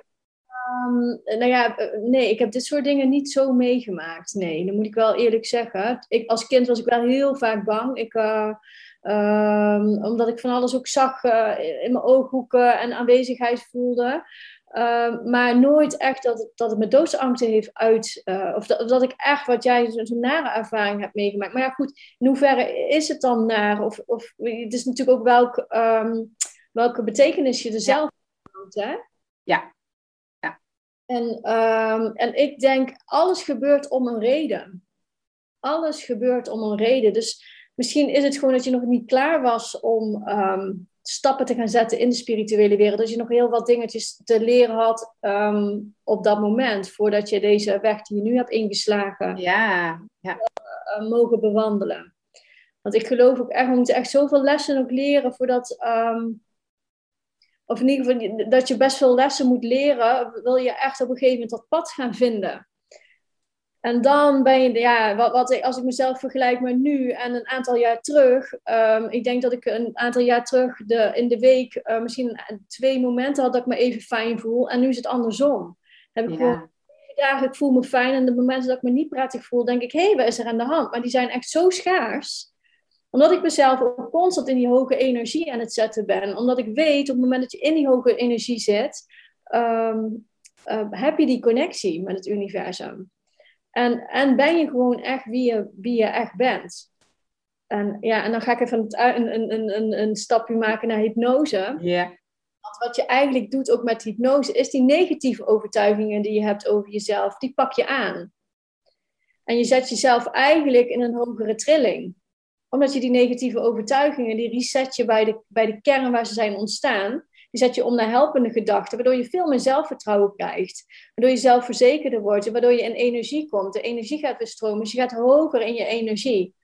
um, nou ja, nee, ik heb dit soort dingen niet zo meegemaakt. Nee, dat moet ik wel eerlijk zeggen. Ik, als kind was ik wel heel vaak bang. Ik, uh, um, omdat ik van alles ook zag uh, in mijn ooghoeken en aanwezigheid voelde. Ehm, maar nooit echt dat het, dat het me doodsangsten heeft uit. Of, dat, dat, ik echt wat jij zo'n nare ervaring hebt meegemaakt. Maar ja, goed, in hoeverre is het dan naar? Of, of het is natuurlijk ook welk, welke betekenis je er zelf houdt, hè? Ja. ja. En, um, en ik denk, alles gebeurt om een reden. Alles gebeurt om een reden. Dus misschien is het gewoon dat je nog niet klaar was om stappen te gaan zetten in de spirituele wereld. Dat je nog heel wat dingetjes te leren had um, op dat moment, voordat je deze weg die je nu hebt ingeslagen, ja, ja. Uh, mogen bewandelen. Want ik geloof ook echt, we moeten echt zoveel lessen ook leren voordat, um, of in ieder geval dat je best veel lessen moet leren, wil je echt op een gegeven moment dat pad gaan vinden. En dan ben je, ja, wat, wat ik, als ik mezelf vergelijk met nu en een aantal jaar terug. Um, ik denk dat ik een aantal jaar terug de, in de week uh, misschien twee momenten had dat ik me even fijn voel. En nu is het andersom. heb ik ja. gewoon dagen, ik voel me fijn. En de momenten dat ik me niet prettig voel, denk ik, hé, hey, wat is er aan de hand? Maar die zijn echt zo schaars. Omdat ik mezelf ook constant in die hoge energie aan het zetten ben. Omdat ik weet, op het moment dat je in die hoge energie zit, um, uh, heb je die connectie met het universum. En, en ben je gewoon echt wie je, wie je echt bent. En, ja, en dan ga ik even een, een, een, een stapje maken naar hypnose. Ja. Want wat je eigenlijk doet ook met hypnose, is die negatieve overtuigingen die je hebt over jezelf, die pak je aan. En je zet jezelf eigenlijk in een hogere trilling. Omdat je die negatieve overtuigingen, die reset je bij de, bij de kern waar ze zijn ontstaan. Die zet je om naar helpende gedachten, waardoor je veel meer zelfvertrouwen krijgt. Waardoor je zelfverzekerder wordt, waardoor je in energie komt. De energie gaat weer stromen, dus je gaat hoger in je energie.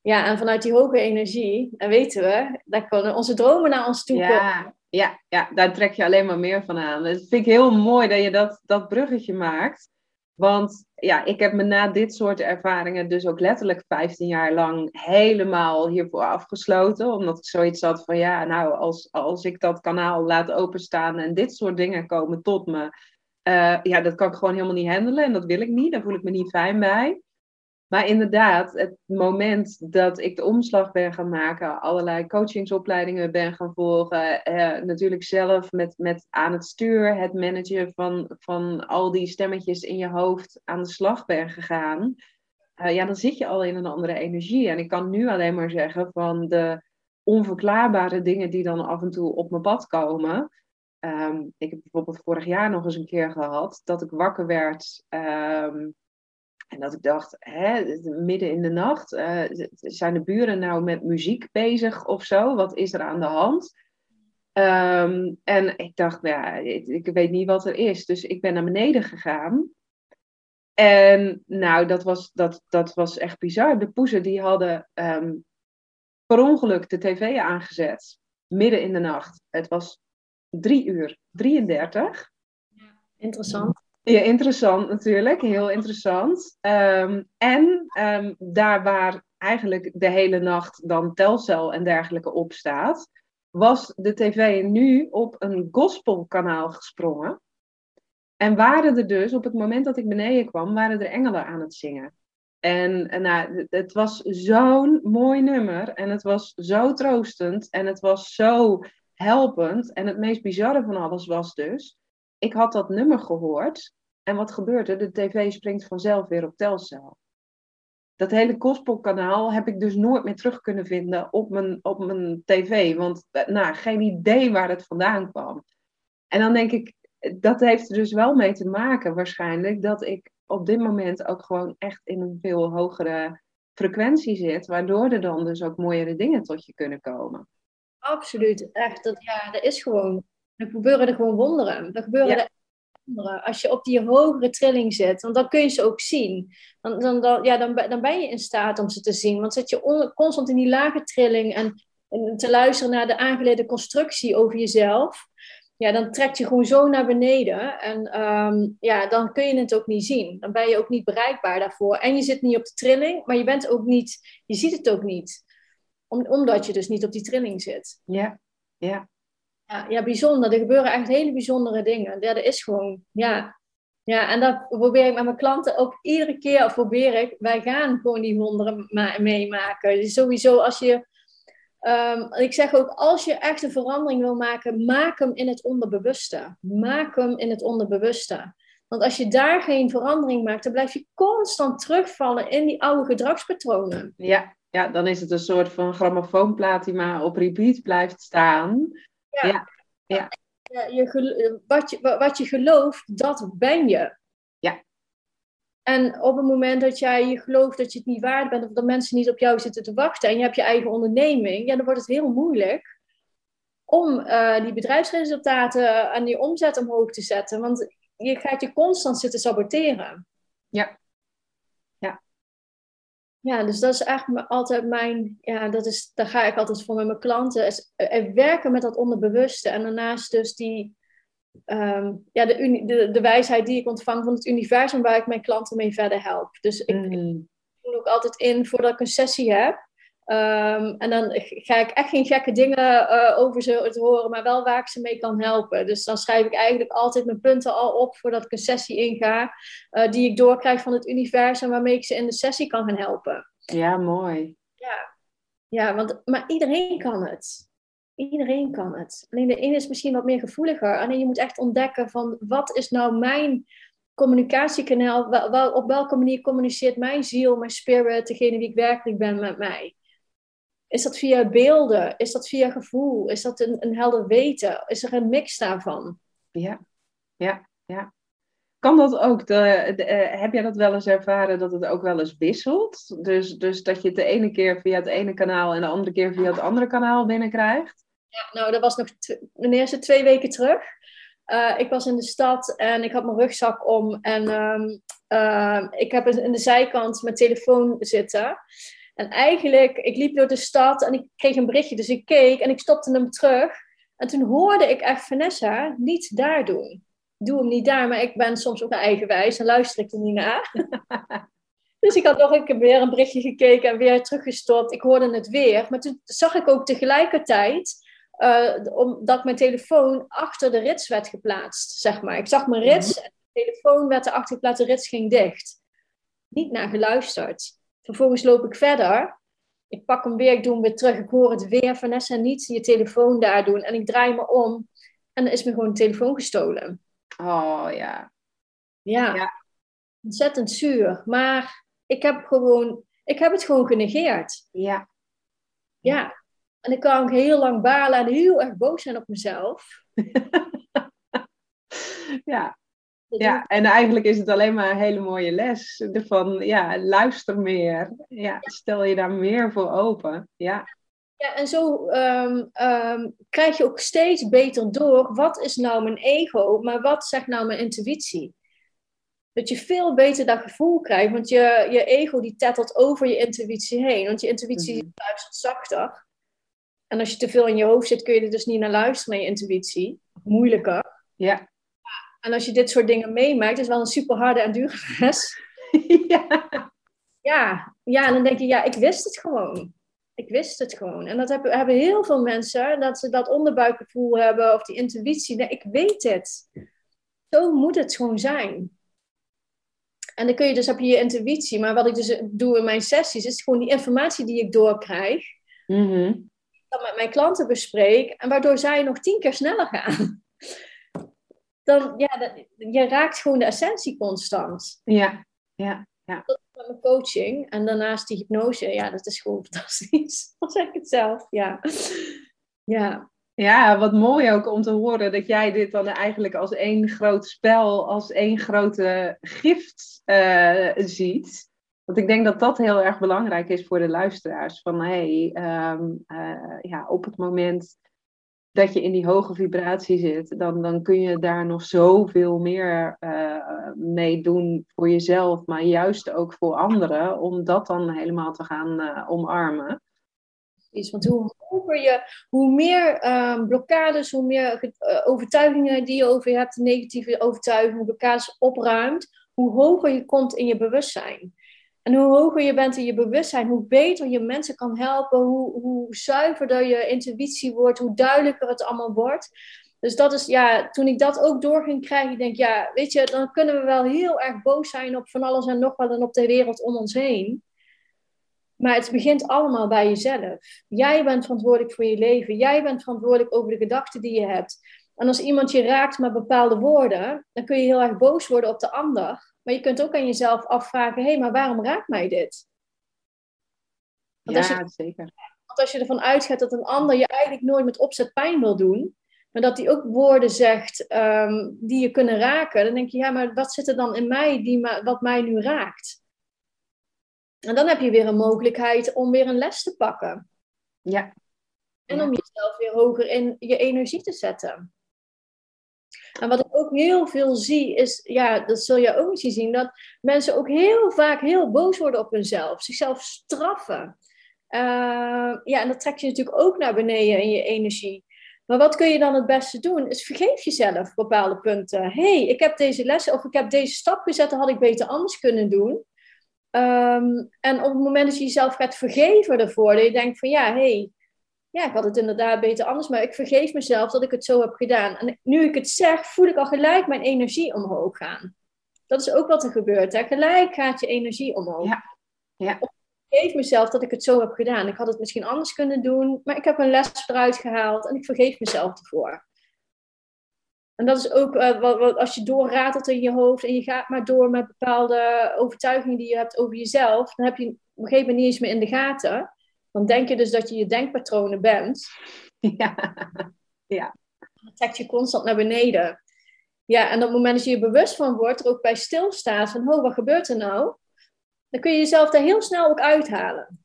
Ja, en vanuit die hoge energie, dan weten we, daar kunnen onze dromen naar ons toe komen. Ja, ja, ja, daar trek je alleen maar meer van aan. Dat vind ik heel mooi dat je dat, dat bruggetje maakt. Want ja, ik heb me na dit soort ervaringen dus ook letterlijk 15 jaar lang helemaal hiervoor afgesloten. Omdat ik zoiets had van ja, nou, als, als ik dat kanaal laat openstaan en dit soort dingen komen tot me. Uh, ja, dat kan ik gewoon helemaal niet handelen en dat wil ik niet. Daar voel ik me niet fijn bij. Maar inderdaad, het moment dat ik de omslag ben gaan maken, allerlei coachingsopleidingen ben gaan volgen, eh, natuurlijk zelf met, met aan het stuur, het managen van, van al die stemmetjes in je hoofd aan de slag ben gegaan, uh, ja, dan zit je al in een andere energie. En ik kan nu alleen maar zeggen van de onverklaarbare dingen die dan af en toe op mijn pad komen. Um, ik heb bijvoorbeeld vorig jaar nog eens een keer gehad dat ik wakker werd. Um, en dat ik dacht, hè, midden in de nacht, uh, zijn de buren nou met muziek bezig of zo? Wat is er aan de hand? Um, en ik dacht, ja, ik, weet niet wat er is. Dus ik ben naar beneden gegaan. En nou, dat was, dat, dat was echt bizar. De poezen die hadden um, per ongeluk de tv aangezet. Midden in de nacht. Het was drie uur 33. Ja, interessant. Ja, interessant natuurlijk. Heel interessant. Um, en um, daar waar eigenlijk de hele nacht dan Telcel en dergelijke op staat, was de tv nu op een gospelkanaal gesprongen. En waren er dus, op het moment dat ik beneden kwam, waren er engelen aan het zingen. En, en nou, het was zo'n mooi nummer en het was zo troostend en het was zo helpend. En het meest bizarre van alles was dus, ik had dat nummer gehoord en wat gebeurde? De tv springt vanzelf weer op Telcel. Dat hele gospelkanaal heb ik dus nooit meer terug kunnen vinden op mijn, op mijn tv, want nou, geen idee waar het vandaan kwam. En dan denk ik, dat heeft er dus wel mee te maken waarschijnlijk dat ik op dit moment ook gewoon echt in een veel hogere frequentie zit, waardoor er dan dus ook mooiere dingen tot je kunnen komen. Absoluut, echt. Dat, ja, dat is gewoon, er gebeuren er gewoon wonderen. Er gebeuren er Als je op die hogere trilling zit, want dan kun je ze ook zien. Dan, dan, ja, dan, dan ben je in staat om ze te zien. Want zit je constant in die lage trilling en, en te luisteren naar de aangeleerde constructie over jezelf, ja, dan trekt je gewoon zo naar beneden. En um, ja, dan kun je het ook niet zien. Dan ben je ook niet bereikbaar daarvoor. En je zit niet op de trilling, maar je bent ook niet, je ziet het ook niet. Om, omdat je dus niet op die trilling zit. Ja, ja. Ja, ja, bijzonder. Er gebeuren echt hele bijzondere dingen. Ja, dat is gewoon, ja. Ja, en dat probeer ik met mijn klanten ook iedere keer, of probeer ik, wij gaan gewoon die wonderen meemaken. Dus sowieso als je Um, ik zeg ook, als je echt een verandering wil maken, maak hem in het onderbewuste. Maak hem in het onderbewuste. Want als je daar geen verandering maakt, dan blijf je constant terugvallen in die oude gedragspatronen. Ja, ja dan is het een soort van grammofoonplaat die maar op repeat blijft staan. Ja. ja. ja. Je, wat, je, wat je gelooft, dat ben je. En op het moment dat jij je gelooft dat je het niet waard bent, of dat mensen niet op jou zitten te wachten en je hebt je eigen onderneming, ja, dan wordt het heel moeilijk om uh, die bedrijfsresultaten en die omzet omhoog te zetten. Want je gaat je constant zitten saboteren. Ja. Ja. Ja, dus dat is eigenlijk altijd mijn, ja, dat is, daar ga ik altijd voor met mijn klanten. Is, werken met dat onderbewuste en daarnaast dus die, Ehm, ja, de, de, de wijsheid die ik ontvang van het universum waar ik mijn klanten mee verder help. Dus ik, mm. doe ook altijd in voordat ik een sessie heb. Ehm, en dan ga ik echt geen gekke dingen uh, over ze te horen, maar wel waar ik ze mee kan helpen. Dus dan schrijf ik eigenlijk altijd mijn punten al op voordat ik een sessie inga, uh, die ik doorkrijg van het universum, waarmee ik ze in de sessie kan gaan helpen. Ja, mooi. Ja, ja want, maar iedereen kan het. Iedereen kan het. Alleen de ene is misschien wat meer gevoeliger. Alleen je moet echt ontdekken van wat is nou mijn communicatiekanaal? Wel, op welke manier communiceert mijn ziel, mijn spirit, degene wie ik werkelijk ben met mij? Is dat via beelden? Is dat via gevoel? Is dat een, een helder weten? Is er een mix daarvan? Ja, ja, ja. Kan dat ook, de, eh, heb jij dat wel eens ervaren dat het ook wel eens wisselt? Dus, dus dat je het de ene keer via het ene kanaal en de andere keer via het andere kanaal binnenkrijgt? Ja, nou, dat was nog de eerste twee weken terug. Uh, ik was in de stad en ik had mijn rugzak om. En um, uh, ik heb in de zijkant mijn telefoon zitten. En eigenlijk, ik liep door de stad en ik kreeg een berichtje. Dus ik keek en ik stopte hem terug. En toen hoorde ik echt Vanessa niet daar doen. Doe hem niet daar, maar ik ben soms ook eigenwijs en luister ik er niet naar. dus ik had nog een keer weer een berichtje gekeken en weer teruggestopt. Ik hoorde het weer. Maar toen zag ik ook tegelijkertijd uh, omdat mijn telefoon achter de rits werd geplaatst, zeg maar. Ik zag mijn rits mhm. en de telefoon werd erachter geplaatst, de rits ging dicht. Niet naar geluisterd. Vervolgens loop ik verder. Ik pak hem weer, ik doe hem weer terug. Ik hoor het weer, Vanessa, niet je telefoon daar doen. En ik draai me om en dan is me gewoon de telefoon gestolen. Oh ja. Ja, ja. ontzettend zuur. Maar ik heb, gewoon, ik heb het gewoon genegeerd. Ja. Ja, en ik kan ook heel lang balen en heel erg boos zijn op mezelf. ja. Ja, en eigenlijk is het alleen maar een hele mooie les. Van ja, luister meer. Ja, stel je daar meer voor open. Ja. Ja, en zo ehm, ehm, krijg je ook steeds beter door wat is nou mijn ego, maar wat zegt nou mijn intuïtie. Dat je veel beter dat gevoel krijgt, want je, je ego die tettelt over je intuïtie heen. Want je intuïtie mm -hmm. luistert zachter. En als je te veel in je hoofd zit, kun je er dus niet naar luisteren, naar je intuïtie. Moeilijker. Ja. En als je dit soort dingen meemaakt, is het wel een super harde en dure les. ja. ja. Ja, en dan denk je, ja, ik wist het gewoon. Ik wist het gewoon. En dat hebben, hebben heel veel mensen, dat ze dat onderbuikgevoel hebben of die intuïtie. Nee, ik weet het. Zo moet het gewoon zijn. En dan kun je dus, heb je je intuïtie. Maar wat ik dus doe in mijn sessies, is gewoon die informatie die ik doorkrijg. Mm Dan met mijn klanten bespreek. En waardoor zij nog tien keer sneller gaan. Dan, ja, je raakt gewoon de essentie constant. Ja, ja, ja. Dat is met mijn coaching. En daarnaast die hypnose. Ja, dat is gewoon fantastisch. Dan zeg ik het zelf, ja. Ja. Ja, wat mooi ook om te horen dat jij dit dan eigenlijk als één groot spel, als één grote gift uh, ziet. Want ik denk dat dat heel erg belangrijk is voor de luisteraars. Van hey, um, uh, ja, op het moment dat je in die hoge vibratie zit, dan, dan kun je daar nog zoveel meer uh, mee doen voor jezelf, maar juist ook voor anderen, om dat dan helemaal te gaan omarmen. Is, want hoe hoger je, hoe meer um, blokkades, hoe meer uh, overtuigingen die je over je hebt, negatieve overtuigingen, blokkades opruimt, hoe hoger je komt in je bewustzijn. En hoe hoger je bent in je bewustzijn, hoe beter je mensen kan helpen, hoe, hoe zuiverder je intuïtie wordt, hoe duidelijker het allemaal wordt. Dus dat is, ja, toen ik dat ook door ging krijgen, ik denk, ja, weet je, dan kunnen we wel heel erg boos zijn op van alles en nog wat en op de wereld om ons heen. Maar het begint allemaal bij jezelf. Jij bent verantwoordelijk voor je leven. Jij bent verantwoordelijk over de gedachten die je hebt. En als iemand je raakt met bepaalde woorden, dan kun je heel erg boos worden op de ander. Maar je kunt ook aan jezelf afvragen: hé, hey, maar waarom raakt mij dit? Want ja, je, zeker. Want als je ervan uitgaat dat een ander je eigenlijk nooit met opzet pijn wil doen, maar dat hij ook woorden zegt ehm, die je kunnen raken, dan denk je: ja, maar wat zit er dan in mij die wat mij nu raakt? En dan heb je weer een mogelijkheid om weer een les te pakken. Ja. En om jezelf weer hoger in je energie te zetten. En wat ik ook heel veel zie, is, ja, dat zul je ook misschien zien, dat mensen ook heel vaak heel boos worden op hunzelf, zichzelf straffen. Uh, ja, en dat trekt je natuurlijk ook naar beneden in je energie. Maar wat kun je dan het beste doen? Is vergeef jezelf bepaalde punten. Hé, hey, ik heb deze les of ik heb deze stap gezet, dat had ik beter anders kunnen doen. Ehm, en op het moment dat je jezelf gaat vergeven ervoor, dat je denkt van ja, hé, hey, ja, ik had het inderdaad beter anders, maar ik vergeef mezelf dat ik het zo heb gedaan. En nu ik het zeg, voel ik al gelijk mijn energie omhoog gaan. Dat is ook wat er gebeurt. Hè? Gelijk gaat je energie omhoog. Ja. ja. Ik vergeef mezelf dat ik het zo heb gedaan. Ik had het misschien anders kunnen doen, maar ik heb een les eruit gehaald en ik vergeef mezelf ervoor. En dat is ook uh, wat, wat, als je doorratelt in je hoofd en je gaat maar door met bepaalde overtuigingen die je hebt over jezelf, dan heb je op een gegeven moment niet eens meer in de gaten. Dan denk je dus dat je je denkpatronen bent. Ja. ja. Dan trekt je constant naar beneden. Ja, en op het moment dat je je bewust van wordt, er ook bij stilstaat van, oh, wat gebeurt er nou? Dan kun je jezelf daar heel snel ook uithalen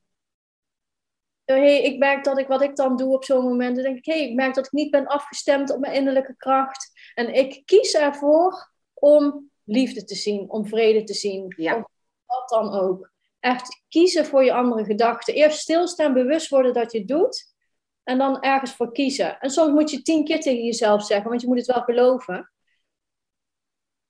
hey, ik merk dat ik wat ik dan doe op zo'n moment, dan denk ik, hey, ik merk dat ik niet ben afgestemd op mijn innerlijke kracht. En ik kies ervoor om liefde te zien, om vrede te zien. Ja. Of wat dan ook. Echt kiezen voor je andere gedachten. Eerst stilstaan, bewust worden dat je het doet. En dan ergens voor kiezen. En soms moet je tien keer tegen jezelf zeggen, want je moet het wel geloven.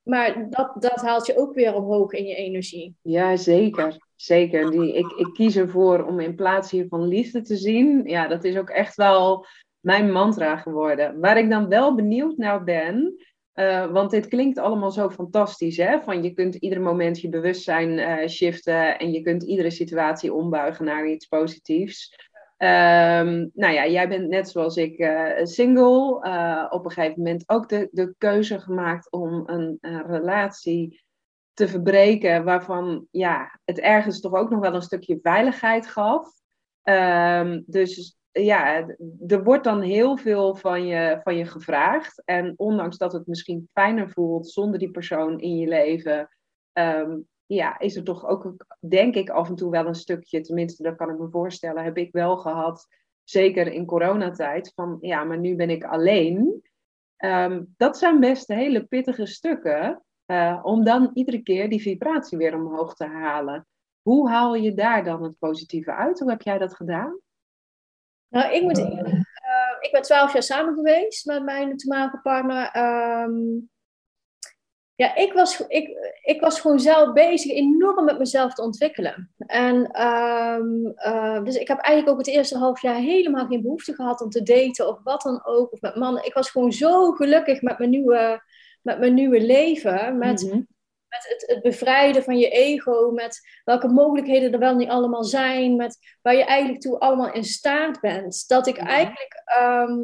Maar dat, dat haalt je ook weer omhoog in je energie. Ja, zeker. Zeker. Die, ik, ik kies ervoor om in plaats hiervan liefde te zien. Ja, dat is ook echt wel mijn mantra geworden. Waar ik dan wel benieuwd naar ben. Uh, want dit klinkt allemaal zo fantastisch, hè? Van je kunt ieder moment je bewustzijn uh, shiften en je kunt iedere situatie ombuigen naar iets positiefs. Um, nou ja, jij bent net zoals ik uh, single. op een gegeven moment ook de, de keuze gemaakt om een, een relatie te verbreken, waarvan ja, het ergens toch ook nog wel een stukje veiligheid gaf. Ehm, dus ja, er wordt dan heel veel van je, van je gevraagd. En ondanks dat het misschien fijner voelt zonder die persoon in je leven, ehm, ja, is er toch ook, denk ik, af en toe wel een stukje, tenminste, dat kan ik me voorstellen, heb ik wel gehad, zeker in coronatijd, van ja, maar nu ben ik alleen. Um, dat zijn best hele pittige stukken. Uh, om dan iedere keer die vibratie weer omhoog te halen. Hoe haal je daar dan het positieve uit? Hoe heb jij dat gedaan? Nou, ik moet uh, ik ben twaalf jaar samen geweest met mijn toenmalige partner. Um, ja, ik was, ik, ik was gewoon zelf bezig enorm met mezelf te ontwikkelen. En um, uh, dus ik heb eigenlijk ook het eerste half jaar helemaal geen behoefte gehad om te daten of wat dan ook. Of met mannen. Ik was gewoon zo gelukkig met mijn nieuwe met mijn nieuwe leven, met, Mhm. Met het, het bevrijden van je ego, met welke mogelijkheden er wel niet allemaal zijn, met waar je eigenlijk toe allemaal in staat bent. Dat ik eigenlijk ehm,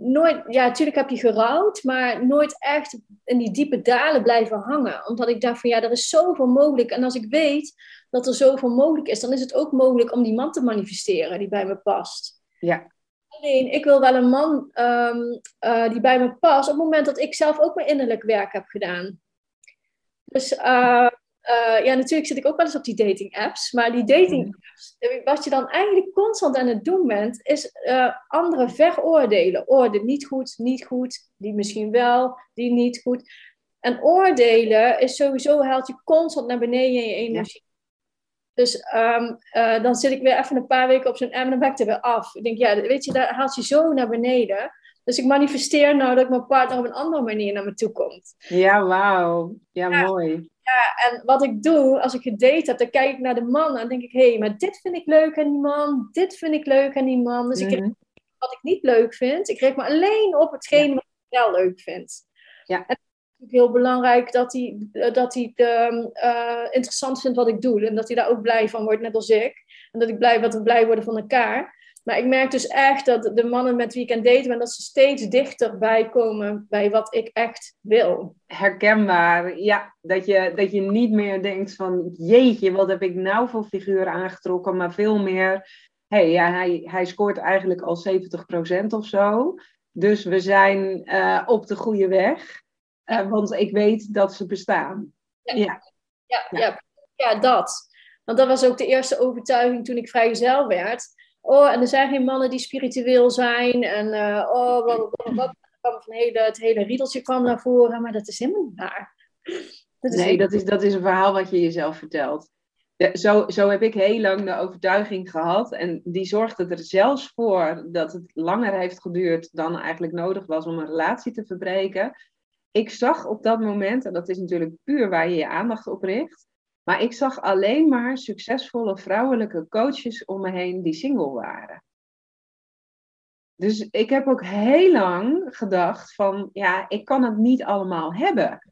nooit, ja, natuurlijk heb je gerouwd, maar nooit echt in die diepe dalen blijven hangen. Omdat ik dacht van ja, er is zoveel mogelijk. En als ik weet dat er zoveel mogelijk is, dan is het ook mogelijk om die man te manifesteren die bij me past. Ja. Alleen, ik wil wel een man ehm, eh, die bij me past op het moment dat ik zelf ook mijn innerlijk werk heb gedaan. Dus eh, eh, ja, natuurlijk zit ik ook wel eens op die dating apps. Maar die dating apps, eh, wat je dan eigenlijk constant aan het doen bent, is eh, anderen veroordelen. Oordeel niet goed, niet goed, die misschien wel, die niet goed. En oordelen is sowieso, haalt je constant naar beneden in je energie. Dus ehm, eh, dan zit ik weer even een paar weken op zo'n M en dan ben ik er weer af. Ik denk, ja, weet je, daar haalt je zo naar beneden. Dus ik manifesteer nou dat mijn partner op een andere manier naar me toe komt. Ja, wauw. Ja, Ja. mooi. Ja, en wat ik doe, als ik gedate heb, dan kijk ik naar de man en dan denk ik, hé, hey, maar dit vind ik leuk aan die man, dit vind ik leuk aan die man. Dus ik Mhm. richt wat ik niet leuk vind, ik richt me alleen op hetgeen wat ik wel leuk vind. Ja. En het is heel belangrijk dat hij, eh, dat hij ehm, eh, interessant vindt wat ik doe en dat hij daar ook blij van wordt, net als ik. En dat ik blij, dat we blij worden van elkaar. Maar ik merk dus echt dat de mannen met wie ik aan het daten ben, dat ze steeds dichterbij komen bij wat ik echt wil. Herkenbaar. Ja, dat je, dat je niet meer denkt van jeetje, wat heb ik nou voor figuur aangetrokken, maar veel meer, hey, ja, hij, hij scoort eigenlijk al 70% of zo. Dus we zijn eh, op de goede weg, Eh, want ik weet dat ze bestaan. Ja. Ja. Ja, Ja. ja. Ja, dat. Want dat was ook de eerste overtuiging toen ik vrijgezel werd. Oh, en er zijn geen mannen die spiritueel zijn. En uh, oh, wat, wat, wat. Van hele, het hele riedeltje kwam naar voren. Maar dat is helemaal niet waar. Dat is nee, dat is, dat is een verhaal wat je jezelf vertelt. De, zo, zo heb ik heel lang de overtuiging gehad. En die zorgde er zelfs voor dat het langer heeft geduurd dan eigenlijk nodig was om een relatie te verbreken. Ik zag op dat moment, en dat is natuurlijk puur waar je je aandacht op richt. Maar ik zag alleen maar succesvolle vrouwelijke coaches om me heen die single waren. Dus ik heb ook heel lang gedacht van, ja, ik kan het niet allemaal hebben.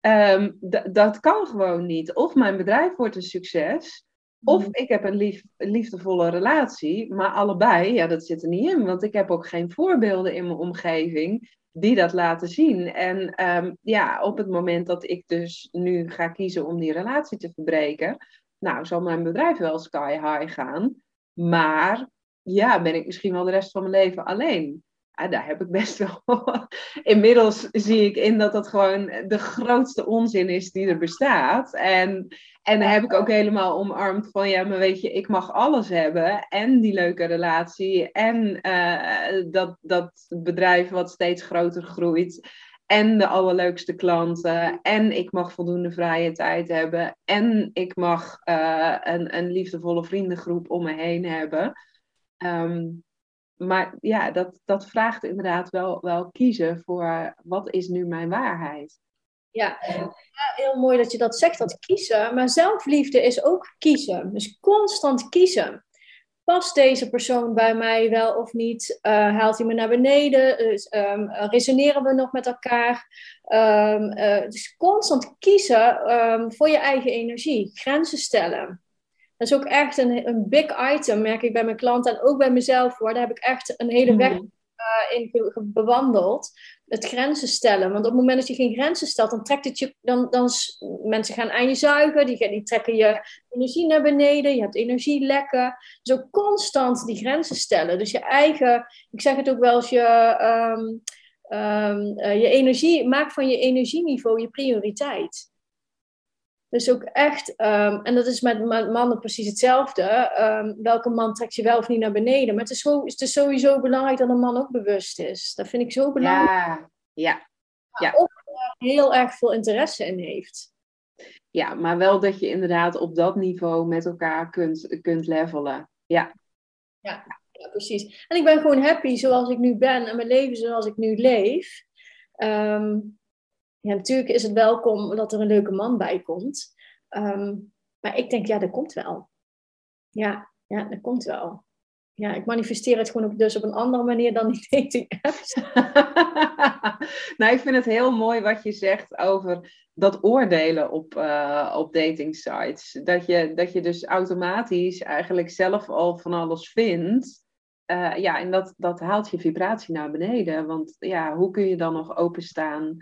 Um, dat kan gewoon niet. Of mijn bedrijf wordt een succes, of ik heb een lief, liefdevolle relatie. Maar allebei, ja, dat zit er niet in. Want ik heb ook geen voorbeelden in mijn omgeving die dat laten zien. En um, ja, op het moment dat ik dus nu ga kiezen om die relatie te verbreken, nou, zal mijn bedrijf wel sky high gaan. Maar ja, ben ik misschien wel de rest van mijn leven alleen. Ja, daar heb ik best wel. Inmiddels zie ik in dat dat gewoon de grootste onzin is die er bestaat. En, en heb ik ook helemaal omarmd van ja, maar weet je, ik mag alles hebben. En die leuke relatie. En uh, dat, dat bedrijf wat steeds groter groeit. En de allerleukste klanten. En ik mag voldoende vrije tijd hebben. En ik mag uh, een, een liefdevolle vriendengroep om me heen hebben. Um, maar ja, dat, dat vraagt inderdaad wel, wel kiezen voor wat is nu mijn waarheid. Ja. ja, heel mooi dat je dat zegt, dat kiezen. Maar zelfliefde is ook kiezen. Dus constant kiezen. Past deze persoon bij mij wel of niet? Uh, haalt hij me naar beneden? Dus, um, resoneren we nog met elkaar? Uh, dus constant kiezen um, voor je eigen energie. Grenzen stellen. Dat is ook echt een, een big item, merk ik bij mijn klanten en ook bij mezelf hoor. Daar heb ik echt een hele weg uh, in bewandeld. Het grenzen stellen. Want op het moment dat je geen grenzen stelt, dan trekt het je. Dan, dan mensen gaan aan je zuigen, die, die trekken je energie naar beneden, je hebt energielekken. Dus ook constant die grenzen stellen. Dus je eigen, ik zeg het ook wel als je. Um, um, uh, je energie, maak van je energieniveau je prioriteit. Dus ook echt, um, en dat is met mannen precies hetzelfde. Um, welke man trekt je wel of niet naar beneden? Maar het is, zo, het is sowieso belangrijk dat een man ook bewust is. Dat vind ik zo belangrijk. Ja, ja. ja. Of er heel erg veel interesse in heeft. Ja, maar wel dat je inderdaad op dat niveau met elkaar kunt, kunt levelen. Ja. ja. Ja, precies. En ik ben gewoon happy zoals ik nu ben en mijn leven zoals ik nu leef. Um, ja, natuurlijk is het welkom dat er een leuke man bij komt. Um, maar ik denk, ja, dat komt wel. Ja, ja, dat komt wel. ja, ik manifesteer het gewoon op, dus op een andere manier dan die dating apps. nou, ik vind het heel mooi wat je zegt over dat oordelen op, uh, op dating sites. Dat je, dat je dus automatisch eigenlijk zelf al van alles vindt. Uh, ja, en dat, dat haalt je vibratie naar beneden. Want ja, hoe kun je dan nog openstaan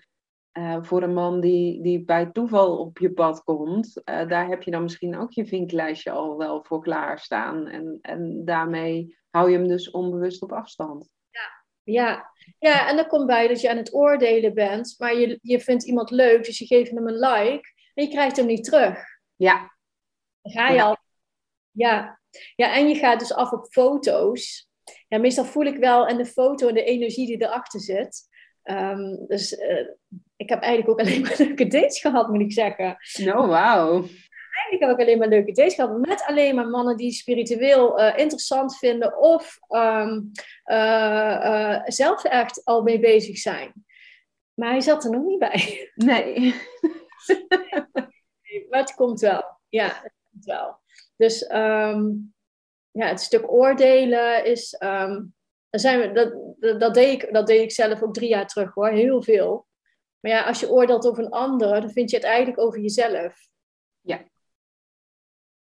uh, voor een man die, die bij toeval op je pad komt? Uh, daar heb je dan misschien ook je vinklijstje al wel voor klaarstaan. En, en daarmee hou je hem dus onbewust op afstand. Ja, ja. ja en dan komt bij dat je aan het oordelen bent, maar je, je vindt iemand leuk, dus je geeft hem een like en je krijgt hem niet terug. Ja. Dan ga je Ja. al. Ja. ja, en je gaat dus af op foto's. Ja, meestal voel ik wel en de foto en de energie die erachter zit. Ehm, dus eh, ik heb eigenlijk ook alleen maar leuke dates gehad, moet ik zeggen. Nou, wauw. Eigenlijk heb ik alleen maar leuke dates gehad met alleen maar mannen die spiritueel eh, interessant vinden of eh, eh, zelf echt al mee bezig zijn. Maar hij zat er nog niet bij. Nee. Maar het komt wel. Ja, het komt wel. Dus ehm, ja, het stuk oordelen is. Daar zijn we, dat, dat, dat, deed ik, dat deed ik zelf ook drie jaar terug hoor, heel veel. Maar ja, als je oordeelt over een ander, dan vind je het eigenlijk over jezelf. Ja.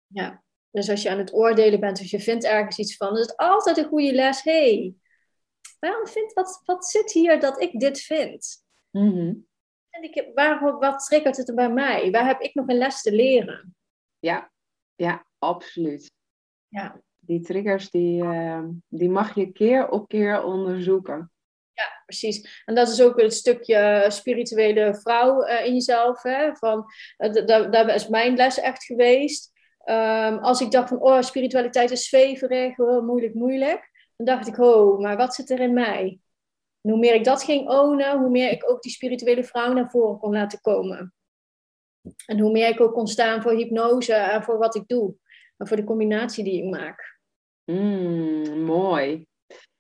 Ja. Dus als je aan het oordelen bent, of je vindt ergens iets van, dan is het altijd een goede les. Hé, hey, waarom vindt, wat, wat zit hier dat ik dit vind? Mhm. En ik, waarom, wat triggert het er bij mij? Waar heb ik nog een les te leren? Ja, ja, absoluut. Ja. Die triggers, die, eh, die mag je keer op keer onderzoeken. Ja, precies. En dat is ook het stukje spirituele vrouw eh, in jezelf. Hè? Van, eh, d- d- daar is mijn les echt geweest. Ehm, als ik dacht van, oh, spiritualiteit is zweverig, moeilijk, moeilijk. Dan dacht ik, oh, maar wat zit er in mij? Hoe meer ik dat ging ownen, hoe meer ik ook die spirituele vrouw naar voren kon laten komen. En hoe meer ik ook kon staan voor hypnose en voor wat ik doe. En voor de combinatie die ik maak. Mm, mooi.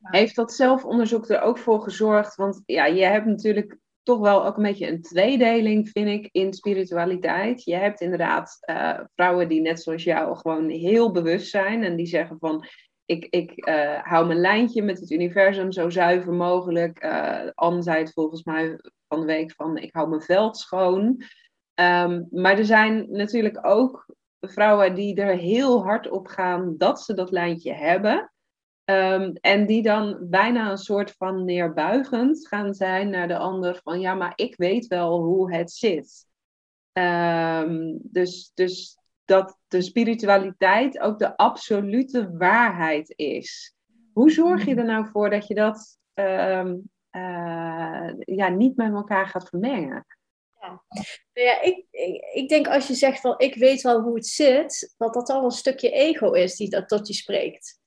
Heeft dat zelfonderzoek er ook voor gezorgd? Want ja, je hebt natuurlijk toch wel ook een beetje een tweedeling, vind ik, in spiritualiteit. Je hebt inderdaad eh, vrouwen die net zoals jou gewoon heel bewust zijn en die zeggen van. Ik, ik eh, hou mijn lijntje met het universum zo zuiver mogelijk. Uh, Anne zei het volgens mij van de week van ik hou mijn veld schoon. Ehm, maar er zijn natuurlijk ook vrouwen die er heel hard op gaan dat ze dat lijntje hebben. Um, en die dan bijna een soort van neerbuigend gaan zijn naar de ander van ja, maar ik weet wel hoe het zit. Um, dus, dus dat de spiritualiteit ook de absolute waarheid is. Hoe zorg je er nou voor dat je dat um, uh, ja, niet met elkaar gaat vermengen? Ja, ja ik, ik, denk als je zegt van ik weet wel hoe het zit, dat dat al een stukje ego is die dat tot je spreekt.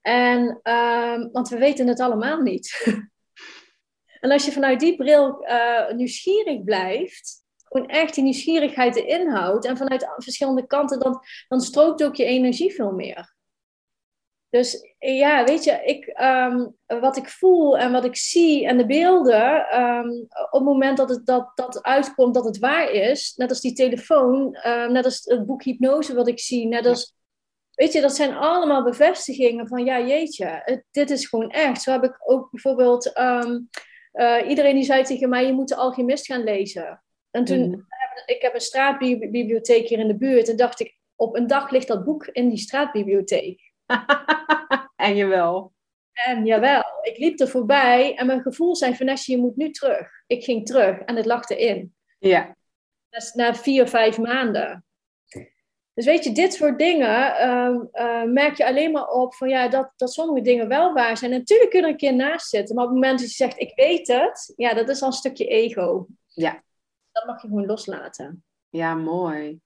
En, um, want we weten het allemaal niet. en als je vanuit die bril uh, nieuwsgierig blijft, gewoon echt die nieuwsgierigheid erin houdt en vanuit verschillende kanten, dan, dan strookt ook je energie veel meer. Dus ja, weet je, ik, um, wat ik voel en wat ik zie en de beelden, um, op het moment dat het dat, dat uitkomt dat het waar is, net als die telefoon, net als het boek Hypnose wat ik zie, net als Weet je, dat zijn allemaal bevestigingen van ja, jeetje, het, dit is gewoon echt. Zo heb ik ook bijvoorbeeld, um, uh, iedereen die zei tegen mij, je moet de alchemist gaan lezen. En toen, mm. ik heb een straatbibliotheek hier in de buurt en dacht ik, op een dag ligt dat boek in die straatbibliotheek. en jawel. En jawel, ik liep er voorbij en mijn gevoel zei, Vanessa, je moet nu terug. Ik ging terug en het lag erin. Ja. Dus na vier, vijf maanden. Dus weet je, dit soort dingen uh, uh, merk je alleen maar op van ja, dat, dat sommige dingen wel waar zijn. En natuurlijk kun je er een keer naast zitten, maar op het moment dat je zegt ik weet het, ja, dat is al een stukje ego. Ja. Dat mag je gewoon loslaten. Ja, mooi.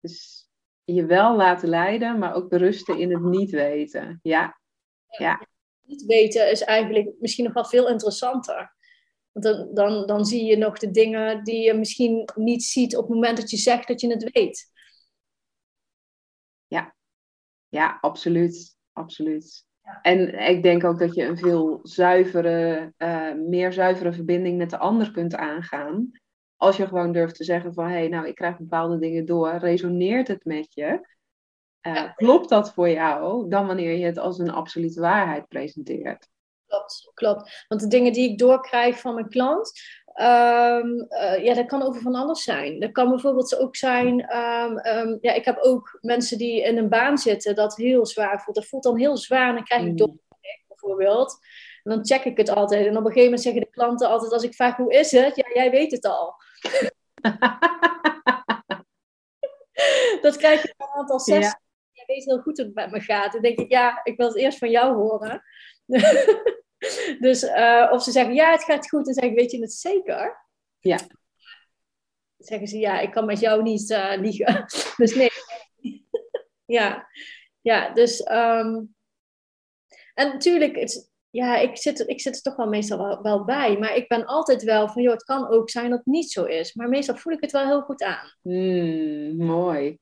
Dus je wel laten leiden, maar ook berusten in het niet weten. Ja. ja. Niet weten is eigenlijk misschien nog wel veel interessanter. Want dan, dan, dan zie je nog de dingen die je misschien niet ziet op het moment dat je zegt dat je het weet. Ja, ja absoluut. absoluut. Ja. En ik denk ook dat je een veel zuivere, uh, meer zuivere verbinding met de ander kunt aangaan. Als je gewoon durft te zeggen van, hé, hey, nou, ik krijg bepaalde dingen door. Resoneert het met je? Uh, klopt dat voor jou dan wanneer je het als een absolute waarheid presenteert? Klopt, klopt. Want de dingen die ik doorkrijg van mijn klant, Um, uh, ja, dat kan over van alles zijn. Dat kan bijvoorbeeld ook zijn, um, um, ja, ik heb ook mensen die in een baan zitten dat heel zwaar voelt. Dat voelt dan heel zwaar en dan krijg ik mm. door bijvoorbeeld. En dan check ik het altijd. En op een gegeven moment zeggen de klanten altijd als ik vraag hoe is het? Ja, jij weet het al. dat krijg je een aantal sessies. Ja. Jij weet heel goed hoe het met me gaat. Dan denk ik, ja, ik wil het eerst van jou horen. dus uh, of ze zeggen, ja, het gaat goed. Dan zeg ik, weet je het zeker? Ja. Dan zeggen ze, ja, ik kan met jou niet uh, liegen. dus nee. ja. ja, dus... Um... en natuurlijk, het, ja, ik zit, ik zit er toch wel meestal wel, bij. Maar ik ben altijd wel van, joh, het kan ook zijn dat het niet zo is. Maar meestal voel ik het wel heel goed aan. Mm, mooi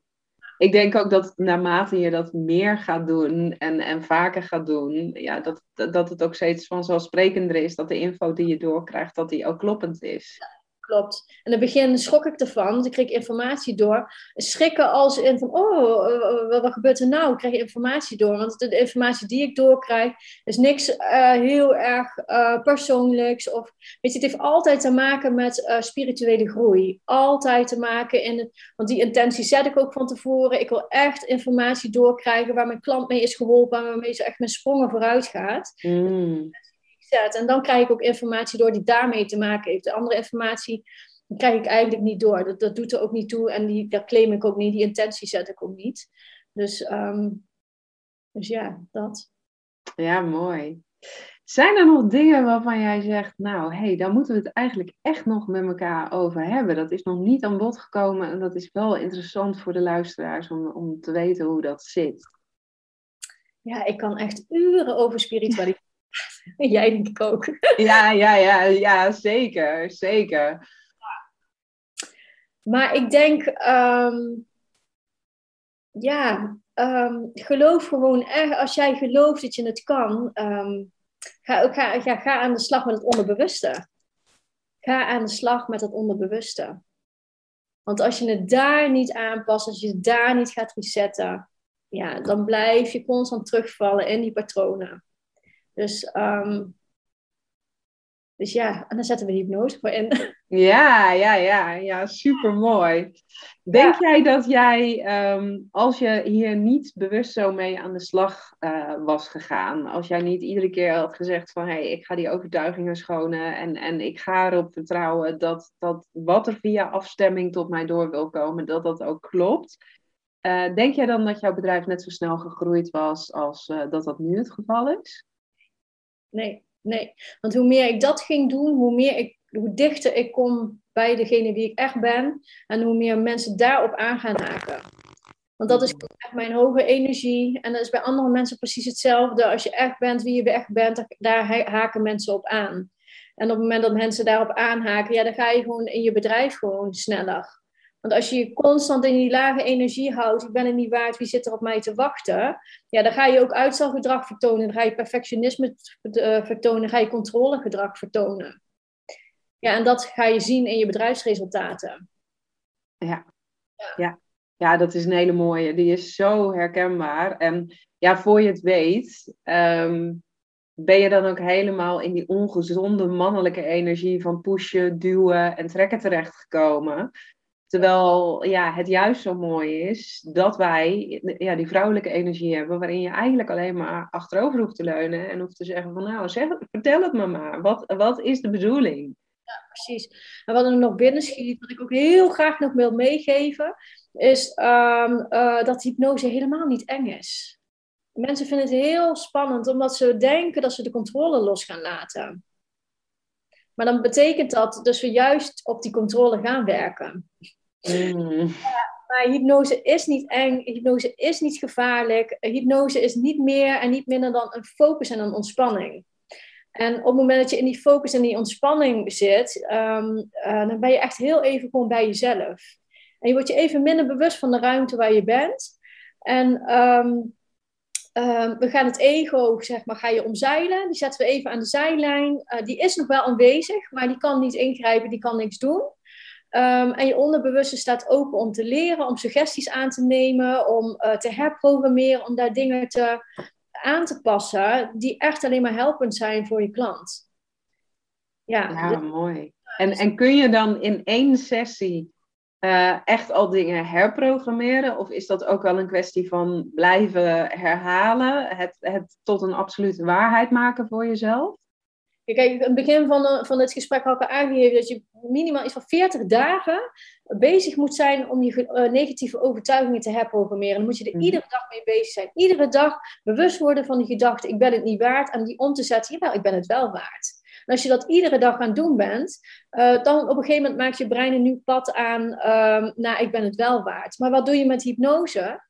ik denk ook dat naarmate je dat meer gaat doen en, en vaker gaat doen, ja, dat, dat het ook steeds vanzelfsprekender is dat de info die je doorkrijgt, dat die ook kloppend is klopt. In het begin schrok ik ervan, dus ik kreeg informatie door. Schrikken als in van, oh, eh, wat gebeurt er nou? Ik krijg informatie door. Want de, informatie die ik doorkrijg is niks uh, heel erg persoonlijks. Of, weet je, het heeft altijd te maken met spirituele groei. Altijd te maken in, want die intentie zet ik ook van tevoren. Ik wil echt informatie doorkrijgen waar mijn klant mee is geholpen. En waarmee ze echt met sprongen vooruit gaat. Mm. En dan krijg ik ook informatie door die daarmee te maken heeft. De andere informatie krijg ik eigenlijk niet door. Dat, dat doet er ook niet toe en die, dat claim ik ook niet. Die intentie zet ik ook niet. Dus, ehm, dus ja, dat. Ja, mooi. Zijn er nog dingen waarvan jij zegt, nou, hé, hey, daar moeten we het eigenlijk echt nog met elkaar over hebben? Dat is nog niet aan bod gekomen en dat is wel interessant voor de luisteraars om, om te weten hoe dat zit. Ja, ik kan echt uren over spiritualiteit Jij denk ik ook. Ja, ja, ja, ja zeker, zeker. Maar ik denk, um, ja, um, geloof gewoon echt, als jij gelooft dat je het kan, um, ga, ga, ga, ga aan de slag met het onderbewuste. Ga aan de slag met het onderbewuste. Want als je het daar niet aanpast, als je het daar niet gaat resetten, ja, dan blijf je constant terugvallen in die patronen. Dus, um, dus ja, en dan zetten we die hypnose voor in. Ja, ja, ja, ja, super mooi. Denk jij dat jij, um, als je hier niet bewust zo mee aan de slag uh, was gegaan, als jij niet iedere keer had gezegd van hé, hey, ik ga die overtuigingen schonen en, en ik ga erop vertrouwen dat, dat wat er via afstemming tot mij door wil komen, dat dat ook klopt. Uh, denk jij dan dat jouw bedrijf net zo snel gegroeid was als uh, dat dat nu het geval is? Nee, nee. Want hoe meer ik dat ging doen, hoe, meer ik, hoe dichter ik kom bij degene wie ik echt ben. En hoe meer mensen daarop aan gaan haken. Want dat is echt mijn hoge energie. En dat is bij andere mensen precies hetzelfde. Als je echt bent wie je echt bent, daar haken mensen op aan. En op het moment dat mensen daarop aanhaken, ja, dan ga je gewoon in je bedrijf gewoon sneller. Want als je je constant in die lage energie houdt, ik ben het niet waard, wie zit er op mij te wachten? Ja, dan ga je ook uitstelgedrag vertonen, dan ga je perfectionisme eh, vertonen, dan ga je controlegedrag vertonen. Ja, en dat ga je zien in je bedrijfsresultaten. Ja, ja. ja. dat is een hele mooie. Die is zo herkenbaar. En ja, voor je het weet, ehm, ben je dan ook helemaal in die ongezonde mannelijke energie van pushen, duwen en trekken terechtgekomen. Terwijl ja, het juist zo mooi is dat wij ja, die vrouwelijke energie hebben, waarin je eigenlijk alleen maar achterover hoeft te leunen en hoeft te zeggen van nou, zeg, vertel het me maar. Wat, wat is de bedoeling? Ja, precies. En wat er nog binnen schiet, wat ik ook heel graag nog wil meegeven, is um, uh, dat hypnose helemaal niet eng is. Mensen vinden het heel spannend, omdat ze denken dat ze de controle los gaan laten. Maar dan betekent dat dus we juist op die controle gaan werken. Mm. maar hypnose is niet eng, hypnose is niet gevaarlijk. Hypnose is niet meer en niet minder dan een focus en een ontspanning. En op het moment dat je in die focus en die ontspanning zit, ehm, eh, dan ben je echt heel even gewoon bij jezelf. En je wordt je even minder bewust van de ruimte waar je bent. En ehm, ehm, we gaan het ego, zeg maar, ga je omzeilen. Die zetten we even aan de zijlijn. Uh, die is nog wel aanwezig, maar die kan niet ingrijpen, die kan niks doen. Ehm, en je onderbewuste staat open om te leren, om suggesties aan te nemen, om uh, te herprogrammeren, om daar dingen te, aan te passen die echt alleen maar helpend zijn voor je klant. Ja, ja mooi. En, en kun je dan in één sessie uh, echt al dingen herprogrammeren? Of is dat ook wel een kwestie van blijven herhalen, het, het tot een absolute waarheid maken voor jezelf? Kijk, in het begin van, de, van het gesprek had ik aangegeven dat je minimaal iets van 40 dagen bezig moet zijn om je uh, negatieve overtuigingen te herprogrammeren. Dan moet je er mhm. iedere dag mee bezig zijn. Iedere dag bewust worden van die gedachte, ik ben het niet waard, en die om te zetten, jawel, ik ben het wel waard. En als je dat iedere dag aan het doen bent, uh, dan op een gegeven moment maakt je brein een nieuw pad aan uh, naar ik ben het wel waard. Maar wat doe je met hypnose?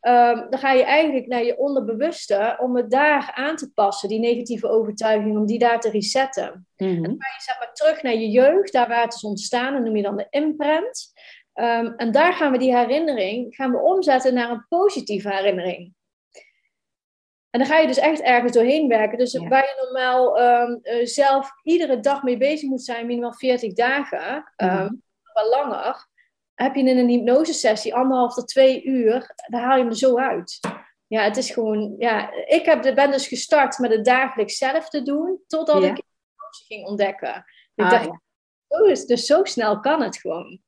Um, dan ga je eigenlijk naar je onderbewuste om het daar aan te passen, die negatieve overtuiging, om die daar te resetten. Mm En dan ga je zeg maar terug naar je jeugd, daar waar het is ontstaan, dat noem je dan de imprint. Um, en daar gaan we die herinnering gaan we omzetten naar een positieve herinnering. En dan ga je dus echt ergens doorheen werken. Dus waar je normaal um, uh, zelf iedere dag mee bezig moet zijn, minimaal 40 dagen, um, wel langer, heb je in een hypnosesessie anderhalf tot twee uur, dan haal je hem er zo uit. Ja, het is gewoon, ja, ik heb, ben dus gestart met het dagelijks zelf te doen, totdat ik hypnose ging ontdekken. Ik ah, dacht, ja. oh, dus, dus zo snel kan het gewoon.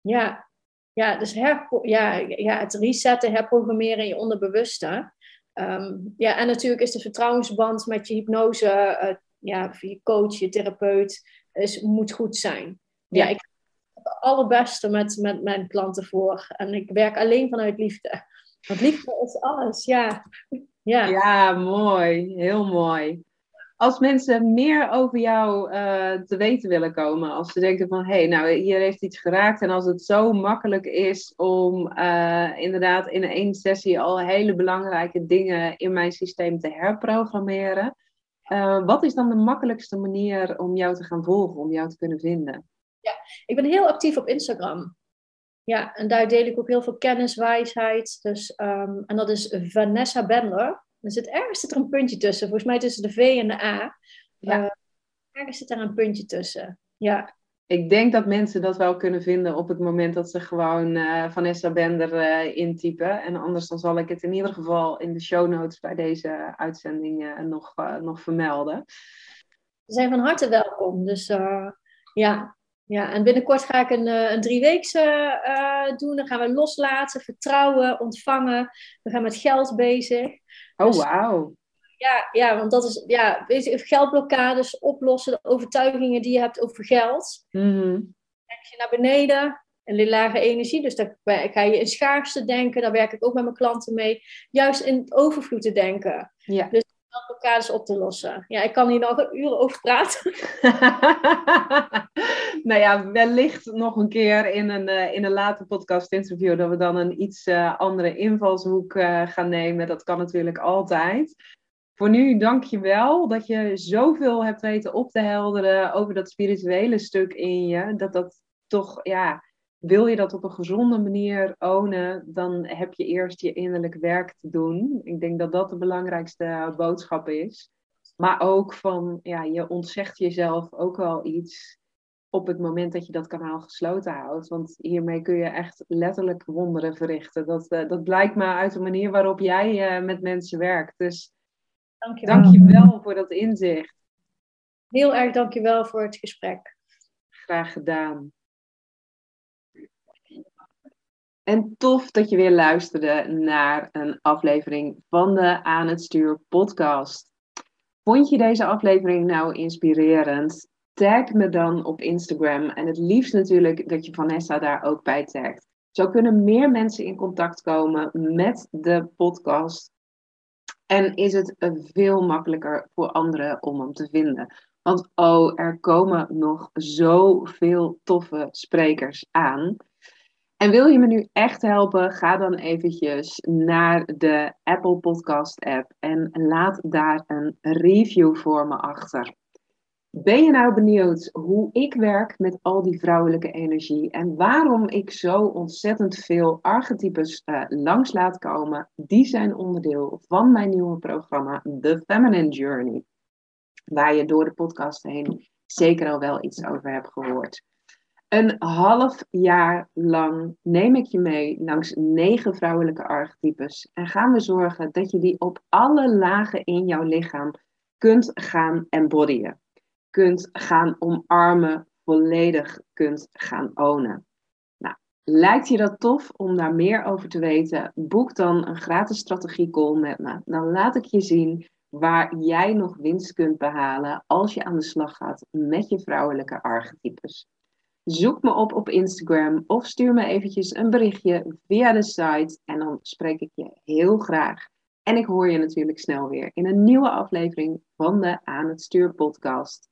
Ja, ja dus her, ja, ja, het resetten, herprogrammeren in je onderbewuste. Um, ja, en natuurlijk is de vertrouwensband met je hypnose, uh, ja, je coach, je therapeut, is, moet goed zijn. Ja, ja ik allerbeste met, met mijn klanten voor. En ik werk alleen vanuit liefde. Want liefde is alles, ja. Ja, ja mooi. Heel mooi als mensen meer over jou uh, te weten willen komen, als ze denken van hé, hey, nou hier heeft iets geraakt en als het zo makkelijk is om uh, inderdaad in één sessie al hele belangrijke dingen in mijn systeem te herprogrammeren, uh, wat is dan de makkelijkste manier om jou te gaan volgen, om jou te kunnen vinden? Ik ben heel actief op Instagram. Ja, en daar deel ik ook heel veel kennis, wijsheid. Dus, um, en dat is Vanessa Bendler. Er zit ergens zit er een puntje tussen. Volgens mij tussen de V en de A. Ja. Uh, ergens zit er een puntje tussen. Ja. Ik denk dat mensen dat wel kunnen vinden op het moment dat ze gewoon uh, Vanessa Bender uh, intypen. En anders dan zal ik het in ieder geval in de show notes bij deze uitzending nog, nog vermelden. Ze zijn van harte welkom. Dus ja, ja, en binnenkort ga ik een, een drieweekse uh, doen. Dan gaan we loslaten, vertrouwen, ontvangen. We gaan met geld bezig. Oh, dus, wauw. Ja, ja, want dat is ja, geldblokkades oplossen, de overtuigingen die je hebt over geld. Mm je naar beneden, een lage energie. Dus dan ga je in schaarste denken. Daar werk ik ook met mijn klanten mee. Juist in overvloed te denken. Ja. Dus blokkades op te lossen. Ja, ik kan hier nog uren over praten. nou ja, wellicht nog een keer in een, uh, in een later podcast interview dat we dan een iets uh, andere invalshoek uh, gaan nemen. Dat kan natuurlijk altijd. Voor nu dank je wel dat je zoveel hebt weten op te helderen over dat spirituele stuk in je. Dat dat toch, ja, wil je dat op een gezonde manier ownen, dan heb je eerst je innerlijk werk te doen. Ik denk dat dat de belangrijkste boodschap is. Maar ook van, ja, je ontzegt jezelf ook wel iets op het moment dat je dat kanaal gesloten houdt. Want hiermee kun je echt letterlijk wonderen verrichten. Dat, uh, dat blijkt maar uit de manier waarop jij uh, met mensen werkt. Dus dankjewel. dankjewel voor dat inzicht. Heel erg dankjewel voor het gesprek. Graag gedaan. En tof dat je weer luisterde naar een aflevering van de Aan het Stuur podcast. Vond je deze aflevering nou inspirerend? Tag me dan op Instagram en het liefst natuurlijk dat je Vanessa daar ook bij tagt. Zo kunnen meer mensen in contact komen met de podcast. En is het veel makkelijker voor anderen om hem te vinden. Want oh, er komen nog zoveel toffe sprekers aan. En wil je me nu echt helpen, ga dan eventjes naar de Apple Podcast app en laat daar een review voor me achter. Ben je nou benieuwd hoe ik werk met al die vrouwelijke energie en waarom ik zo ontzettend veel archetypes uh, langs laat komen? Die zijn onderdeel van mijn nieuwe programma The Feminine Journey, waar je door de podcast heen zeker al wel iets over hebt gehoord. Een half jaar lang neem ik je mee langs negen vrouwelijke archetypes en gaan we zorgen dat je die op alle lagen in jouw lichaam kunt gaan embodyen, kunt gaan omarmen, volledig kunt gaan ownen. Nou, lijkt je dat tof om daar meer over te weten? Boek dan een gratis strategie call met me. Dan laat ik je zien waar jij nog winst kunt behalen als je aan de slag gaat met je vrouwelijke archetypes. Zoek me op op Instagram of stuur me eventjes een berichtje via de site en dan spreek ik je heel graag. En ik hoor je natuurlijk snel weer in een nieuwe aflevering van de Aan het Stuur podcast.